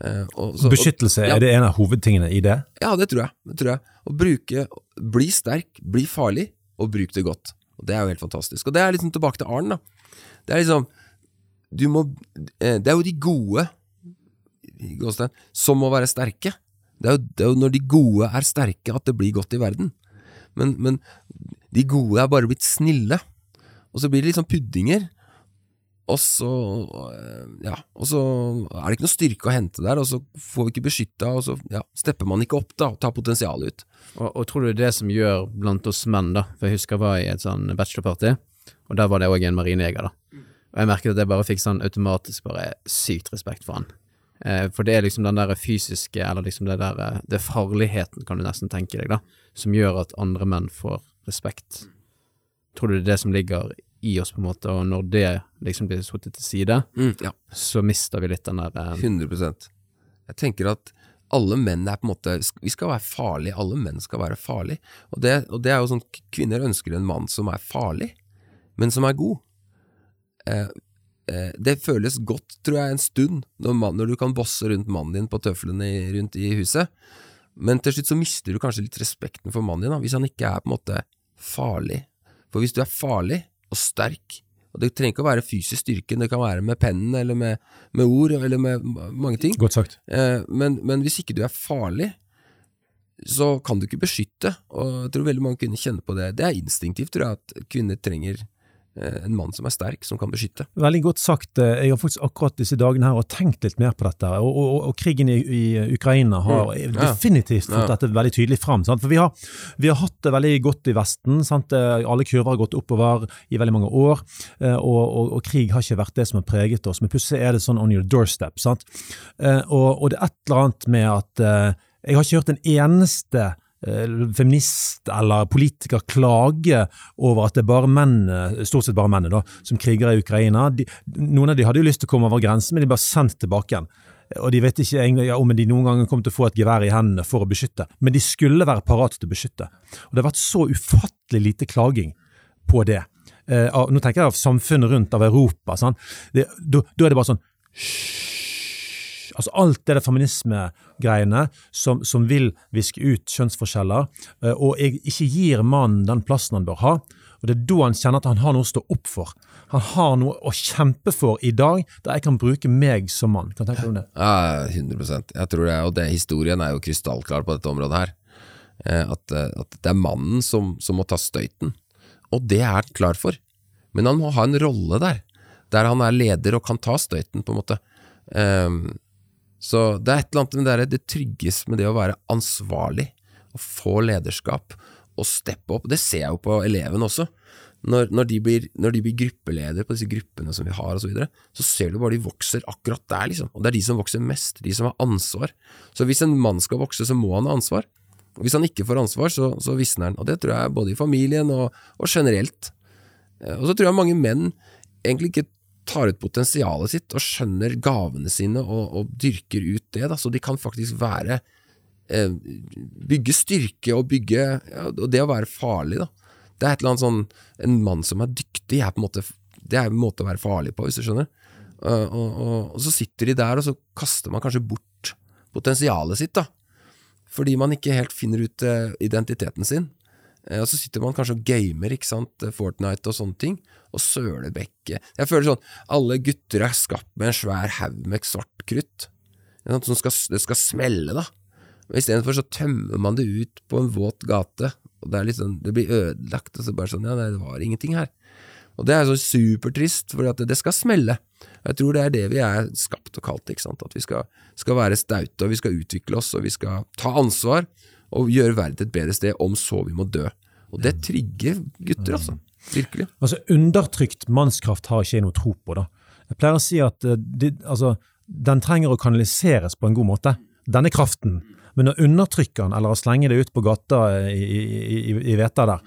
Eh, og så- og- Beskyttelse, ja. er det en av hovedtingene i det? ja, det tror jeg. Det tror jeg. Å bruke Bli sterk, bli farlig, og bruk det godt. Og Det er jo helt fantastisk. Og det er liksom tilbake til Arn, da. Det er liksom Du må eh, Det er jo de gode gåstein, som må være sterke. Det er, jo, det er jo når de gode er sterke at det blir godt i verden. Men, men de gode er bare blitt snille. Og så blir det sånn puddinger. Og så Ja, og så er det ikke noe styrke å hente der, og så får vi ikke beskytta, og så ja, stepper man ikke opp da, og tar potensialet ut. Og, og tror du det som gjør blant oss menn, da, for jeg husker jeg var i et sånn bachelorparty, og der var det òg en marinejeger, da. Og jeg merket at jeg bare fikk sånn automatisk bare sykt respekt for han. Eh, for det er liksom den der fysiske, eller liksom det der eh, Det er farligheten, kan du nesten tenke deg, da, som gjør at andre menn får respekt. Tror du det er det som ligger i oss, på en måte, og når det liksom blir satt til side, Mm, ja, så mister vi litt den der eh, 100% Jeg tenker at alle menn er på en måte Vi skal være farlige, alle menn skal være farlige. Og det, og det er jo sånn Kvinner ønsker en mann som er farlig, men som er god. Eh, eh, det føles godt, tror jeg, en stund, når, man, når du kan bosse rundt mannen din på tøflene i, rundt i huset. Men til slutt så mister du kanskje litt respekten for mannen din, da, hvis han ikke er på en måte farlig. For hvis du er farlig og sterk, og det trenger ikke å være fysisk styrke, det kan være med pennen eller med, med ord eller med mange ting, Godt sagt. Eh, men, men hvis ikke du er farlig, så kan du ikke beskytte, og jeg tror veldig mange kvinner kjenner på det. Det er instinktivt, tror jeg, at kvinner trenger eh, en mann som er sterk, som kan beskytte. Veldig godt sagt. Eh, Jeg har faktisk akkurat disse dagene her og tenkt litt mer på dette. Og, og, og krigen i, i Ukraina har Mm, definitivt fått Ja. dette veldig tydelig fram. Sant? For vi har, vi har hatt det veldig godt i Vesten. Sant? Eh, Alle kurver har gått oppover i veldig mange år. eh, Og, og, krig har ikke vært det som har preget oss. Men plutselig er det sånn on your doorstep. Sant? Eh, Og, det er et eller annet med at eh, jeg har ikke hørt en eneste eh, feminist eller politiker klage over at det er bare menn, stort sett bare mennene, da, som kriger i Ukraina. De, noen av de hadde jo lyst til å komme over grensen, men de ble sendt tilbake igjen. Og de vet ikke egentlig om de noen gang kom til å få et gevær i hendene for å beskytte, men de skulle være parat til å beskytte. Og det har vært så ufattelig lite klaging på det. Eh, nå tenker jeg av samfunnet rundt, av Europa. Sånn. Da da er det bare sånn Altså alt det der feminismegreiene som, som vil viske ut kjønnsforskjeller, eh, og ikke gir mannen den plassen han bør ha. Og Det er da han kjenner at han har noe å stå opp for. Han har noe å kjempe for i dag, der jeg kan bruke meg som mann. Kan du tenke deg om det? Ja, 100% Jeg tror det, og det, historien er jo krystallklar på dette området her. Eh, At, eh, at det er mannen som, som må ta støyten. Og det er han klar for. Men han må ha en rolle der, der han er leder og kan ta støyten, på en måte. Ehm, så det er et eller annet med det, der, det trygges med det å være ansvarlig, og få lederskap, og steppe opp. Det ser jeg jo på elevene også. Når, når, de blir, når de blir gruppeledere på disse gruppene som vi har, og så, videre, så ser du bare de vokser akkurat der, liksom. Og det er de som vokser mest, de som har ansvar. Så hvis en mann skal vokse, så må han ha ansvar. Og hvis han ikke får ansvar, så, så visner han. Og det tror jeg både i familien og, og generelt. Eh, Og så tror jeg mange menn egentlig ikke tar ut potensialet sitt og skjønner gavene sine og, og dyrker ut det, da, så de kan faktisk være eh, Bygge styrke og bygge ja, Og det å være farlig, da. Det er et eller annet sånn En mann som er dyktig, er måte Det er en måte å være farlig på, hvis du skjønner. Eh, og, og, og så sitter de der, og så kaster man kanskje bort potensialet sitt, da. Fordi man ikke helt finner ut eh, identiteten sin. Eh, Og så sitter man kanskje og gamer, ikke sant, Fortnite og sånne ting, og søler bekke. Jeg føler sånn, alle gutter er skapt med en svær haug med svart krutt, som skal, det skal smelle, da. Men Istedenfor så tømmer man det ut på en våt gate, og det sånn, det blir ødelagt, og så bare sånn, ja, det var ingenting her. Og det er så supertrist, for at det skal smelle. Jeg tror det er det vi er skapt og kalt, ikke sant, at vi skal, skal være staute, og vi skal utvikle oss, og vi skal ta ansvar, og gjøre verden til et bedre sted, om så vi må dø. Og det trigger gutter, altså. Virkelig. Altså, Undertrykt mannskraft har ikke jeg noe tro på. da. Jeg pleier å si at eh, det, altså, den trenger å kanaliseres på en god måte. Denne kraften Men å undertrykke den, eller å slenge det ut på gata i, i, i, i Veta der,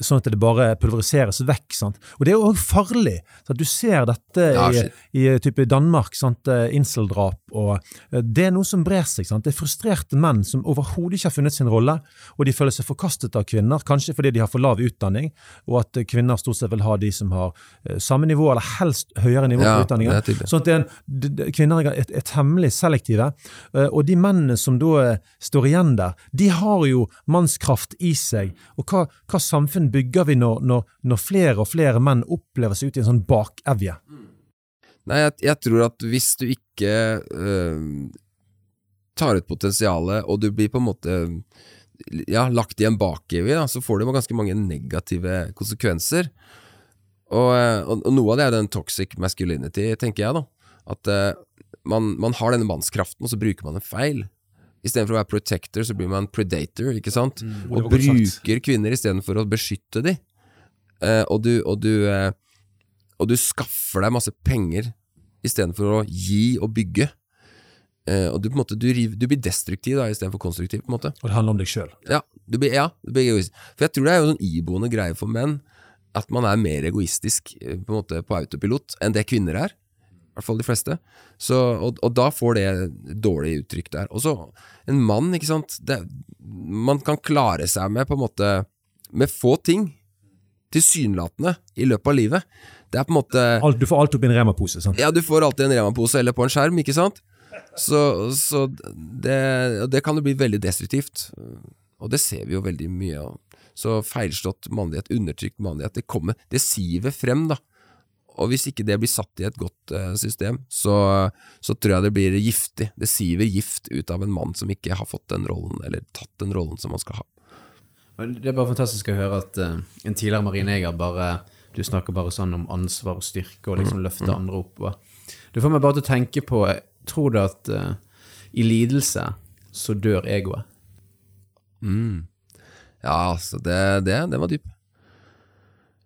sånn at det bare pulveriseres vekk. Sant? Og det er jo òg farlig. Sant? du ser dette Ja, i, i type Danmark, sant? eh, inseldrap, og eh, det er noe som brer seg. Sant? Det er frustrerte menn som overhodet ikke har funnet sin rolle, og de føler seg forkastet av kvinner, kanskje fordi de har for lav utdanning, og at eh, kvinner stort sett vil ha de som har eh, samme nivå, eller helst høyere nivå Ja, på utdanningen. det. Sånn at en, kvinner er, er temmelig selektive, eh, og de mennene som da eh, står igjen der, de har jo mannskraft i seg. Og hva, hva samfunn bygger vi når, når, når flere og flere menn opplever seg ut i en sånn bakevje? Nei, jeg, jeg tror at hvis du ikke øh, tar ut potensialet, og du blir på en måte ja, lagt i en bakevje, da, så får du ganske mange negative konsekvenser. Og, øh, og, og noe av det er den toxic masculinity, tenker jeg, da. At øh, man, man har denne mannskraften, og så bruker man den feil. Istedenfor å være protector, så blir man predator, ikke sant? Mm, og bruker sagt. kvinner istedenfor å beskytte dem. Eh, og, du, og, du, eh, og du skaffer deg masse penger istedenfor å gi og bygge. Eh, og du, på en måte, du, du blir destruktiv da, istedenfor konstruktiv. på en måte Og det handler om deg sjøl. Ja, du blir, ja, du blir egoist. For jeg tror det er jo sånn iboende greie for menn at man er mer egoistisk eh, på, en måte, på autopilot enn det kvinner er. I hvert fall de fleste. Så, og, og da får det dårlig uttrykk der. Og så en mann, ikke sant det, Man kan klare seg med på en måte Med få ting, tilsynelatende, i løpet av livet. Det er på en måte Alt, du får alt oppi en Rema-pose. sant? ja, du får alltid en Rema-pose eller på en skjerm, ikke sant? Så, så det, det kan jo bli veldig destruktivt. Og det ser vi jo veldig mye av. Så feilslått mannlighet, undertrykt mannlighet, det kommer, det siver frem, da. Og hvis ikke det blir satt i et godt eh, system, så, så tror jeg det blir giftig. Det siver gift ut av en mann som ikke har fått den rollen, eller tatt den rollen som han skal ha. Det er bare fantastisk å høre at eh, en tidligere marinejeger bare Du snakker bare sånn om ansvar og styrke og liksom løfte andre opp. Det får meg bare til å tenke på Tror du at eh, i lidelse så dør egoet? Mm. Ja, altså, det, det, det var dyp.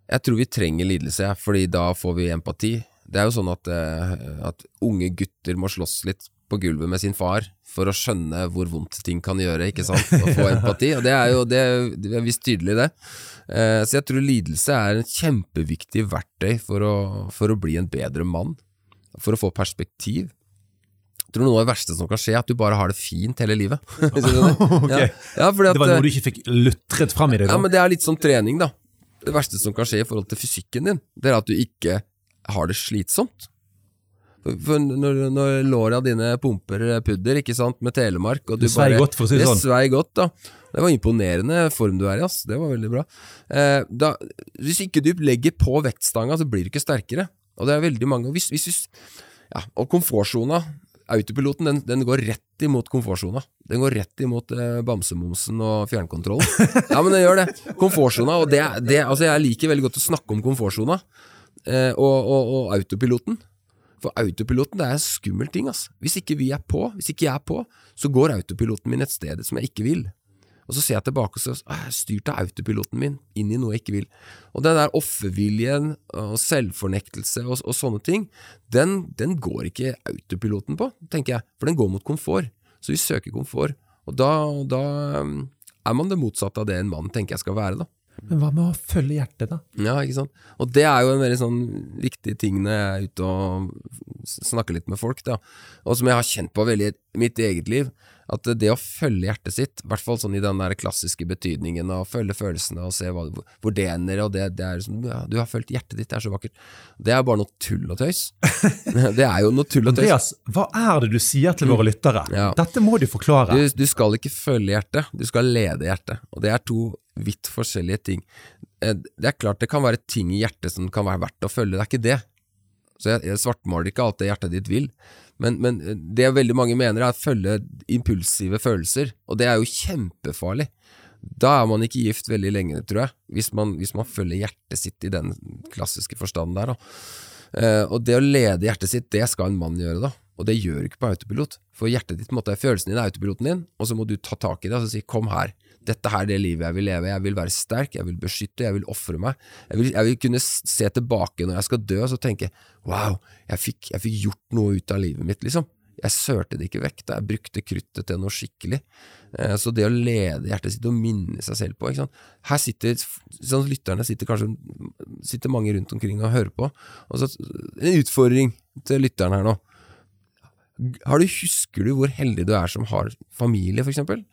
Jeg tror vi trenger lidelse, fordi da får vi empati. Det er jo sånn at, eh, at unge gutter må slåss litt på gulvet med sin far for å skjønne hvor vondt ting kan gjøre, ikke sant, og få empati. Og det er jo det, det er visst tydelig, det. Eh, så jeg tror lidelse er en kjempeviktig verktøy for å, for å bli en bedre mann. For å få perspektiv. Jeg tror noe av det verste som kan skje, er at du bare har det fint hele livet. Hvis du skjønner? Ok. ja. Ja, at, Det var eh, noe du ikke fikk lutret fram i deg? ja, men det er litt som trening, da. Det verste som kan skje i forhold til fysikken din, det er at du ikke har det slitsomt. For, når, når låra dine pumper pudder, ikke sant, med Telemark og du Det svei godt, for å si det sånn. Det svei godt, da. Det var imponerende form du er i, ass. Det var veldig bra. Eh, da, hvis ikke du legger på vektstanga, så blir du ikke sterkere. Og det er veldig mange og hvis, hvis, hvis, ja, Og komfortsona, autopiloten, den, den går rett imot komfortsona. Den går rett imot eh, bamsemomsen og fjernkontrollen. Ja, men den gjør det. Komfortsona, og det, det Altså, jeg liker veldig godt å snakke om komfortsona eh, og, og, og autopiloten. For autopiloten det er en skummel ting. Altså. Hvis ikke vi er på, hvis ikke jeg er på, så går autopiloten min et sted som jeg ikke vil. Og så ser jeg tilbake og så er jeg styrt av autopiloten min inn i noe jeg ikke vil. Og den der offerviljen og selvfornektelse og, og sånne ting, den, den går ikke autopiloten på, tenker jeg. For den går mot komfort. Så vi søker komfort. Og da, da um, er man det motsatte av det en mann tenker jeg skal være, da. Men hva med å følge hjertet, da? Ja, ikke sant. Og det er jo en veldig sånn viktig ting når jeg er ute og snakker litt med folk, da. Og som jeg har kjent på veldig i mitt eget liv. At det å følge hjertet sitt, i hvert fall sånn i den der klassiske betydningen av å følge følelsene og se hva, hvor det ender, og det, det er sånn ja, Du har følt hjertet ditt, det er så vakkert. Det er bare noe tull og tøys. det er jo noe tull og tøys. Andreas, hva er det du sier til våre lyttere? Ja. Dette må du forklare. Du, du skal ikke følge hjertet, du skal lede hjertet. Og det er to vidt forskjellige ting. Eh, Det er klart det kan være ting i hjertet som kan være verdt å følge, det er ikke det. Så jeg, jeg svartmaler ikke alt det hjertet ditt vil. Men, men eh, det veldig mange mener er å følge impulsive følelser, og det er jo kjempefarlig. Da er man ikke gift veldig lenge, tror jeg, hvis man, hvis man følger hjertet sitt i den klassiske forstanden der. Eh, og det å lede hjertet sitt, det skal en mann gjøre, da. Og det gjør du ikke på autopilot. For hjertet ditt, måte, følelsen din er autopiloten din, og så må du ta tak i det og så si 'kom her'. Dette her er det livet jeg vil leve. Jeg vil være sterk, jeg vil beskytte, jeg vil ofre meg. Jeg vil, jeg vil kunne se tilbake når jeg skal dø og så tenke 'wow, jeg fikk, jeg fikk gjort noe ut av livet mitt', liksom. Jeg sørte det ikke vekk da jeg brukte kruttet til noe skikkelig. Eh, så det å lede hjertet sitt og minne seg selv på? Her sitter sånn lytterne sitter kanskje sitter mange rundt omkring og hører på. Og så En utfordring til lytteren her nå. Har du, husker du hvor heldig du er som har familie, for eksempel?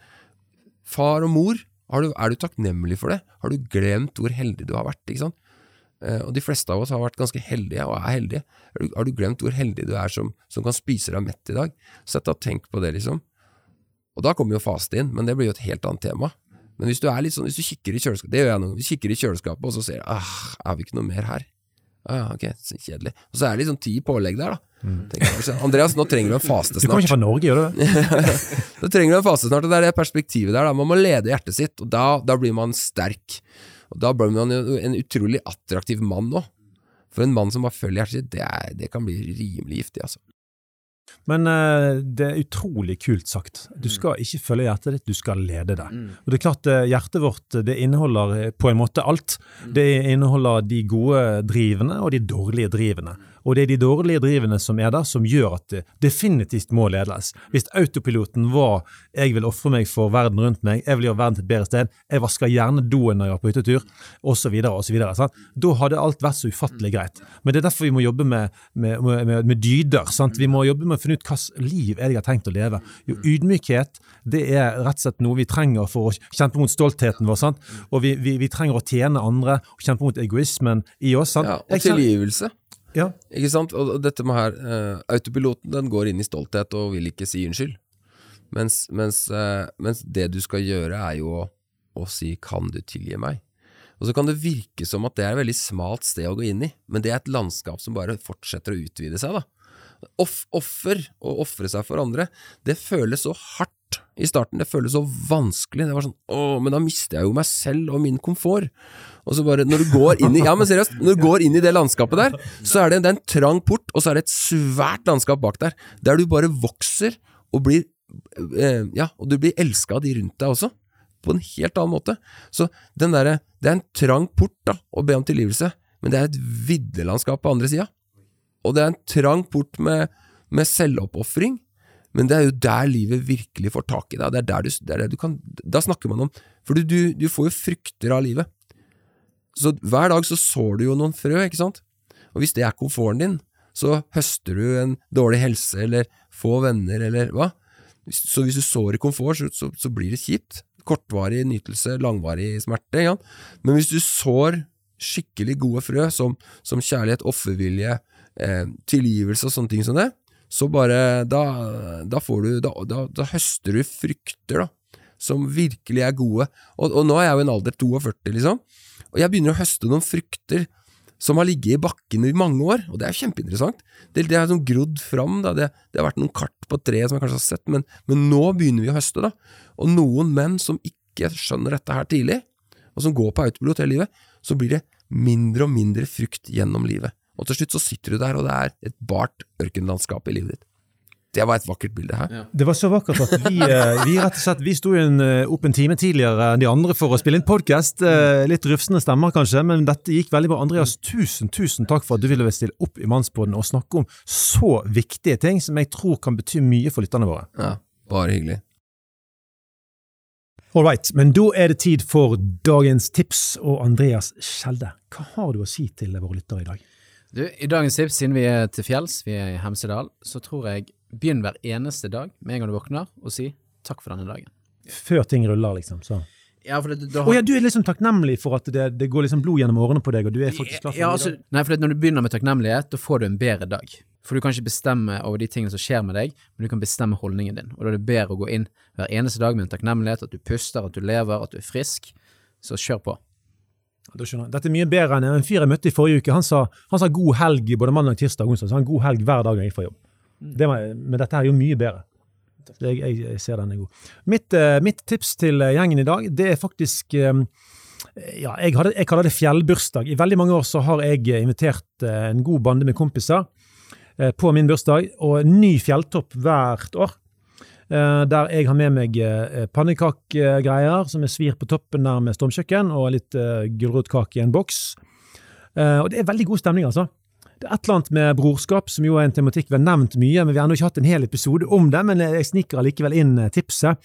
Far og mor, du, er du takknemlig for det? Har du glemt hvor heldig du har vært? ikke sant? Eh, og de fleste av oss har vært ganske heldige, og er heldige. Har du, har du glemt hvor heldig du er som, som kan spise deg mett i dag? Sett deg og tenk på det, liksom. Og da kommer jo faste inn, men det blir jo et helt annet tema. Men hvis du er litt sånn, hvis du kikker i kjøleskapet, det gjør jeg nå, hvis du kikker i kjøleskapet og så ser ah, er vi ikke noe mer her? Ah, ok, så kjedelig. Og så er det liksom ti pålegg der, da. Mm. Andreas, nå trenger du en faste snart. Du kommer ikke fra Norge, gjør du det? da trenger du en faste snart, og det er det perspektivet der. Da. Man må lede hjertet sitt, og da, da blir man sterk. Og da blir man jo en utrolig attraktiv mann òg. For en mann som bare følger hjertet sitt, det, er, det kan bli rimelig giftig, altså. Men uh, det er utrolig kult sagt. Du mm. skal ikke følge hjertet ditt, du skal lede det. Mm. Og det er klart, uh, Hjertet vårt det inneholder eh, på en måte alt. Mm. Det inneholder de gode drivene og de dårlige drivene. Og det er de dårlige drivene som er der, som gjør at det definitivt må ledes. Hvis autopiloten var 'jeg vil ofre meg for verden rundt meg', 'jeg vil gjøre verden til et bedre sted', 'jeg vasker gjerne doen når jeg er på hyttetur', osv., osv. Da hadde alt vært så ufattelig greit. Men det er derfor vi må jobbe med, med, med, med dyder. Sant? Vi må jobbe med å finne ut hvilket liv er det jeg har tenkt å leve. Jo, ydmykhet det er rett og slett noe vi trenger for å kjempe mot stoltheten vår. Sant? Og vi, vi, vi trenger å tjene andre og kjempe mot egoismen i oss. Sant? Ja, og tilgivelse. Ja. Ikke sant? Og dette med her, uh, autopiloten den går inn i stolthet og vil ikke si unnskyld. Mens, mens, uh, mens det du skal gjøre, er jo å, å, si 'kan du tilgi meg'? Og så kan det virke som at det er et veldig smalt sted å gå inn i, men det er et landskap som bare fortsetter å utvide seg. da. Off, offer, å ofre seg for andre, det føles så hardt i starten. Det føles så vanskelig. Det var sånn åh, men da mister jeg jo meg selv og min komfort. Og så bare, når du går inn i Ja, men seriøst, når du går inn i det landskapet der, så er det, det er en trang port, og så er det et svært landskap bak der, der du bare vokser og blir eh, Ja, og du blir elska av de rundt deg også. På en helt annen måte. Så den derre Det er en trang port da, å be om tilgivelse, men det er et viddelandskap på andre sida. Og det er en trang port med, med selvoppofring, men det er jo der livet virkelig får tak i deg. Det er der du, det er der du kan Da snakker man om For du, du, du, får jo frukter av livet. Så hver dag så sår du jo noen frø, ikke sant? Og hvis det er komforten din, så høster du en dårlig helse eller få venner eller hva? Så hvis du sår i komfort, så, så, så blir det kjipt. Kortvarig nytelse, langvarig smerte. Ja? Men hvis du sår skikkelig gode frø, som, som kjærlighet, offervilje, eh, tilgivelse og sånne ting som det, så bare Da, da får du da, da, da, høster du frukter, da, som virkelig er gode. Og, og, nå er jeg jo i en alder 42, liksom, og jeg begynner å høste noen frukter som har ligget i bakken i mange år, og det er kjempeinteressant. Det, det er sånn grodd fram. Det, det, har vært noen kart på treet som jeg kanskje har sett, men, men, nå begynner vi å høste, da. Og noen menn som ikke skjønner dette her tidlig, og som går på autopilot hele livet, så blir det mindre og mindre frukt gjennom livet. Og til slutt så sitter du der, og det er et bart ørkenlandskap i livet ditt. Det var et vakkert bilde her. Ja. Det var så vakkert at vi, eh, vi rett og slett, vi sto en, opp en time tidligere enn de andre for å spille inn podkast. Eh, litt rufsende stemmer kanskje, men dette gikk veldig bra. Andreas, tusen tusen takk for at du ville stille opp i Mannsboden og snakke om så viktige ting som jeg tror kan bety mye for lytterne våre. Ja, bare hyggelig. All right, men da er det tid for dagens tips. Og Andreas Skjelde, hva har du å si til våre lyttere i dag? Du, I dagens tips, siden vi er til fjells, vi er i Hemsedal, så tror jeg begynn hver eneste dag med en gang du våkner, og si takk for denne dagen. Før ting ruller, liksom? så... Ja, for det, har... oh, ja, du er liksom takknemlig for at det, det, går liksom blod gjennom årene på deg, og du er faktisk klar for ja, altså, Nei, for når du begynner med takknemlighet, da får du en bedre dag. For du kan ikke bestemme over de tingene som skjer med deg, men du kan bestemme holdningen din. Og da er det bedre å gå inn hver eneste dag med en takknemlighet, at du puster, at du lever, at du er frisk. Så kjør på. Dette er mye bedre enn en fyr jeg møtte i forrige uke. Han sa, han sa god helg både mandag, tirsdag og onsdag. Så han god helg hver dag jeg gikk fra jobb. Mm. Det var, men dette er jo mye bedre. Jeg, jeg, jeg, ser den er god. Mitt, uh, mitt, tips til eh, gjengen i dag, det er faktisk um, ja, jeg, hadde, jeg, kaller det fjellbursdag. I veldig mange år så har jeg invitert en god bande med kompiser på min bursdag, og ny fjelltopp hvert år. Eh, der jeg har med meg eh, pannekakegreier som er svir på toppen der med stormkjøkken, og litt gulrotkake i en boks. Og det er veldig god stemning, altså. Det er et eller annet med brorskap, som jo er en tematikk vi har nevnt mye, men vi har ennå ikke hatt en hel episode om det. Men jeg sniker allikevel inn eh, tipset.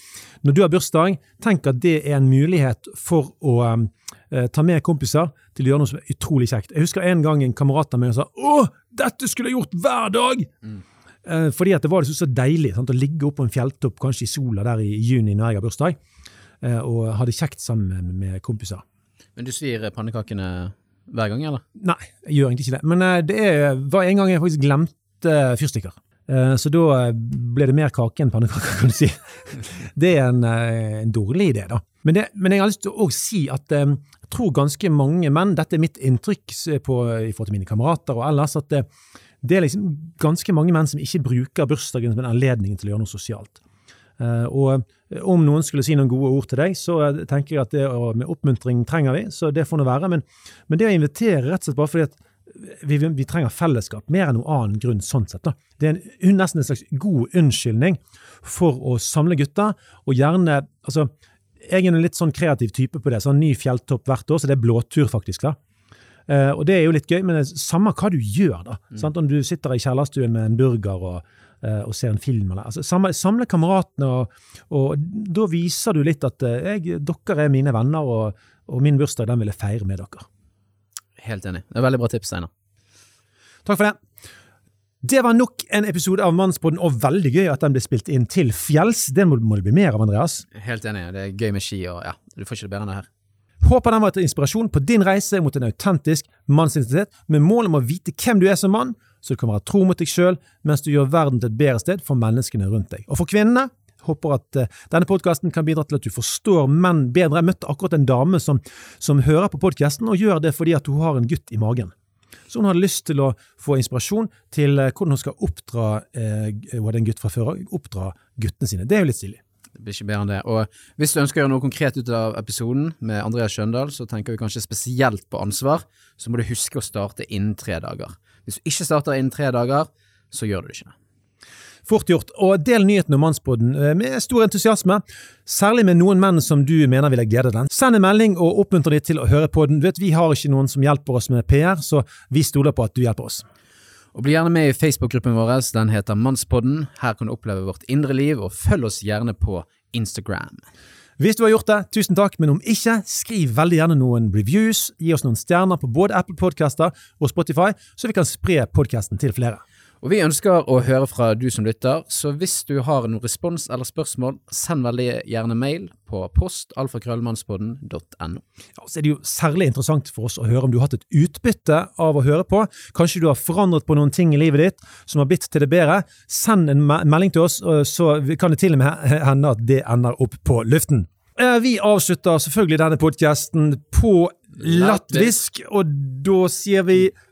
Når du har bursdag, tenk at det er en mulighet for å eh, ta med kompiser til å gjøre noe som er utrolig kjekt. Jeg husker en gang en kamerat av meg sa 'Å, dette skulle jeg gjort hver dag!' Eh, fordi at det var så, så deilig sant, å ligge oppe på en fjelltopp, kanskje i sola der i juni når jeg har bursdag, eh, og ha det kjekt sammen med kompiser. Men du svir pannekakene hver gang, eller? Nei, jeg gjør egentlig ikke det. Men eh, det er, var en gang jeg faktisk glemte fyrstikker. Eh, Så da eh, ble det mer kake enn pannekaker, kan du si. Det er en, eh, en dårlig idé, da. Men, det, men jeg har lyst til å si at eh, jeg tror ganske mange menn, dette er mitt inntrykk på, i forhold til mine kamerater og ellers, at det, er liksom ganske mange menn som ikke bruker bursdagen som en anledning til å gjøre noe sosialt. Eh, og om noen skulle si noen gode ord til deg, så eh, tenker jeg at det med oppmuntring trenger vi, så det får nå være. Men, men det å invitere rett og slett bare fordi at vi, vi trenger fellesskap, mer enn noen annen grunn sånn sett. da. Det er en, nesten en slags god unnskyldning for å samle gutter, og gjerne altså, Jeg er en litt sånn kreativ type på det. sånn Ny fjelltopp hvert år, så det er blåtur, faktisk. da. Eh, og det er jo litt gøy, men det er samme hva du gjør, da. Sant? Om du sitter i kjellerstuen med en burger og, eh, og ser en film, eller altså, samle, samle kameratene, og, og da viser du litt at eh, jeg, dere er mine venner, og, og min bursdag den vil jeg feire med dere. Helt enig. Det er veldig bra tips, Steinar. Takk for det. Det var nok en episode av Mannsbåten, og veldig gøy at den ble spilt inn til fjells. Det må, må det bli mer av, Andreas. Helt enig. Det er gøy med ski, og ja, du får ikke det bedre enn det her. Håper den var til inspirasjon på din reise mot en autentisk mannsidentitet, med mål om å vite hvem du er som mann, så du kan være tro mot deg sjøl mens du gjør verden til et bedre sted for menneskene rundt deg. Og for kvinnene håper at eh, denne podkasten kan bidra til at du forstår menn bedre. Jeg møtte akkurat en dame som, som hører på podkasten, og gjør det fordi at hun har en gutt i magen. Så hun hadde lyst til å få inspirasjon til eh, hvordan hun skal oppdra eh, hun hadde en gutt fra før, oppdra guttene sine. Det er jo litt stilig. Det blir ikke bedre enn det. Og hvis du ønsker å gjøre noe konkret ut av episoden med Andreas Skjøndal, så tenker vi kanskje spesielt på ansvar, så må du huske å starte innen tre dager. Hvis du ikke starter innen tre dager, så gjør du det ikke. Fort gjort. Og del nyheten om Mannspodden eh, med stor entusiasme, særlig med noen menn som du mener ville glede den. Send en melding og oppmuntre dem til å høre på den. Du vet, Vi har ikke noen som hjelper oss med PR, så vi stoler på at du hjelper oss. Og bli gjerne med i Facebook-gruppen vår, den heter Mannspodden. Her kan du oppleve vårt indre liv, og følg oss gjerne på Instagram. Hvis du har gjort det, tusen takk, men om ikke, skriv veldig gjerne noen reviews, gi oss noen stjerner på både Apple Podcaster og Spotify, så vi kan spre podkasten til flere. Og vi ønsker å høre fra du som lytter, så hvis du har noen respons eller spørsmål, send veldig gjerne mail på post alfakrøllmannspodden.no. Ja, så er det jo særlig interessant for oss å høre om du har hatt et utbytte av å høre på. Kanskje du har forandret på noen ting i livet ditt som har blitt til det bedre. Send en melding til oss, så kan det til og med hende at det ender opp på luften. Eh, Vi avslutter selvfølgelig denne podkasten på latvisk, og da sier vi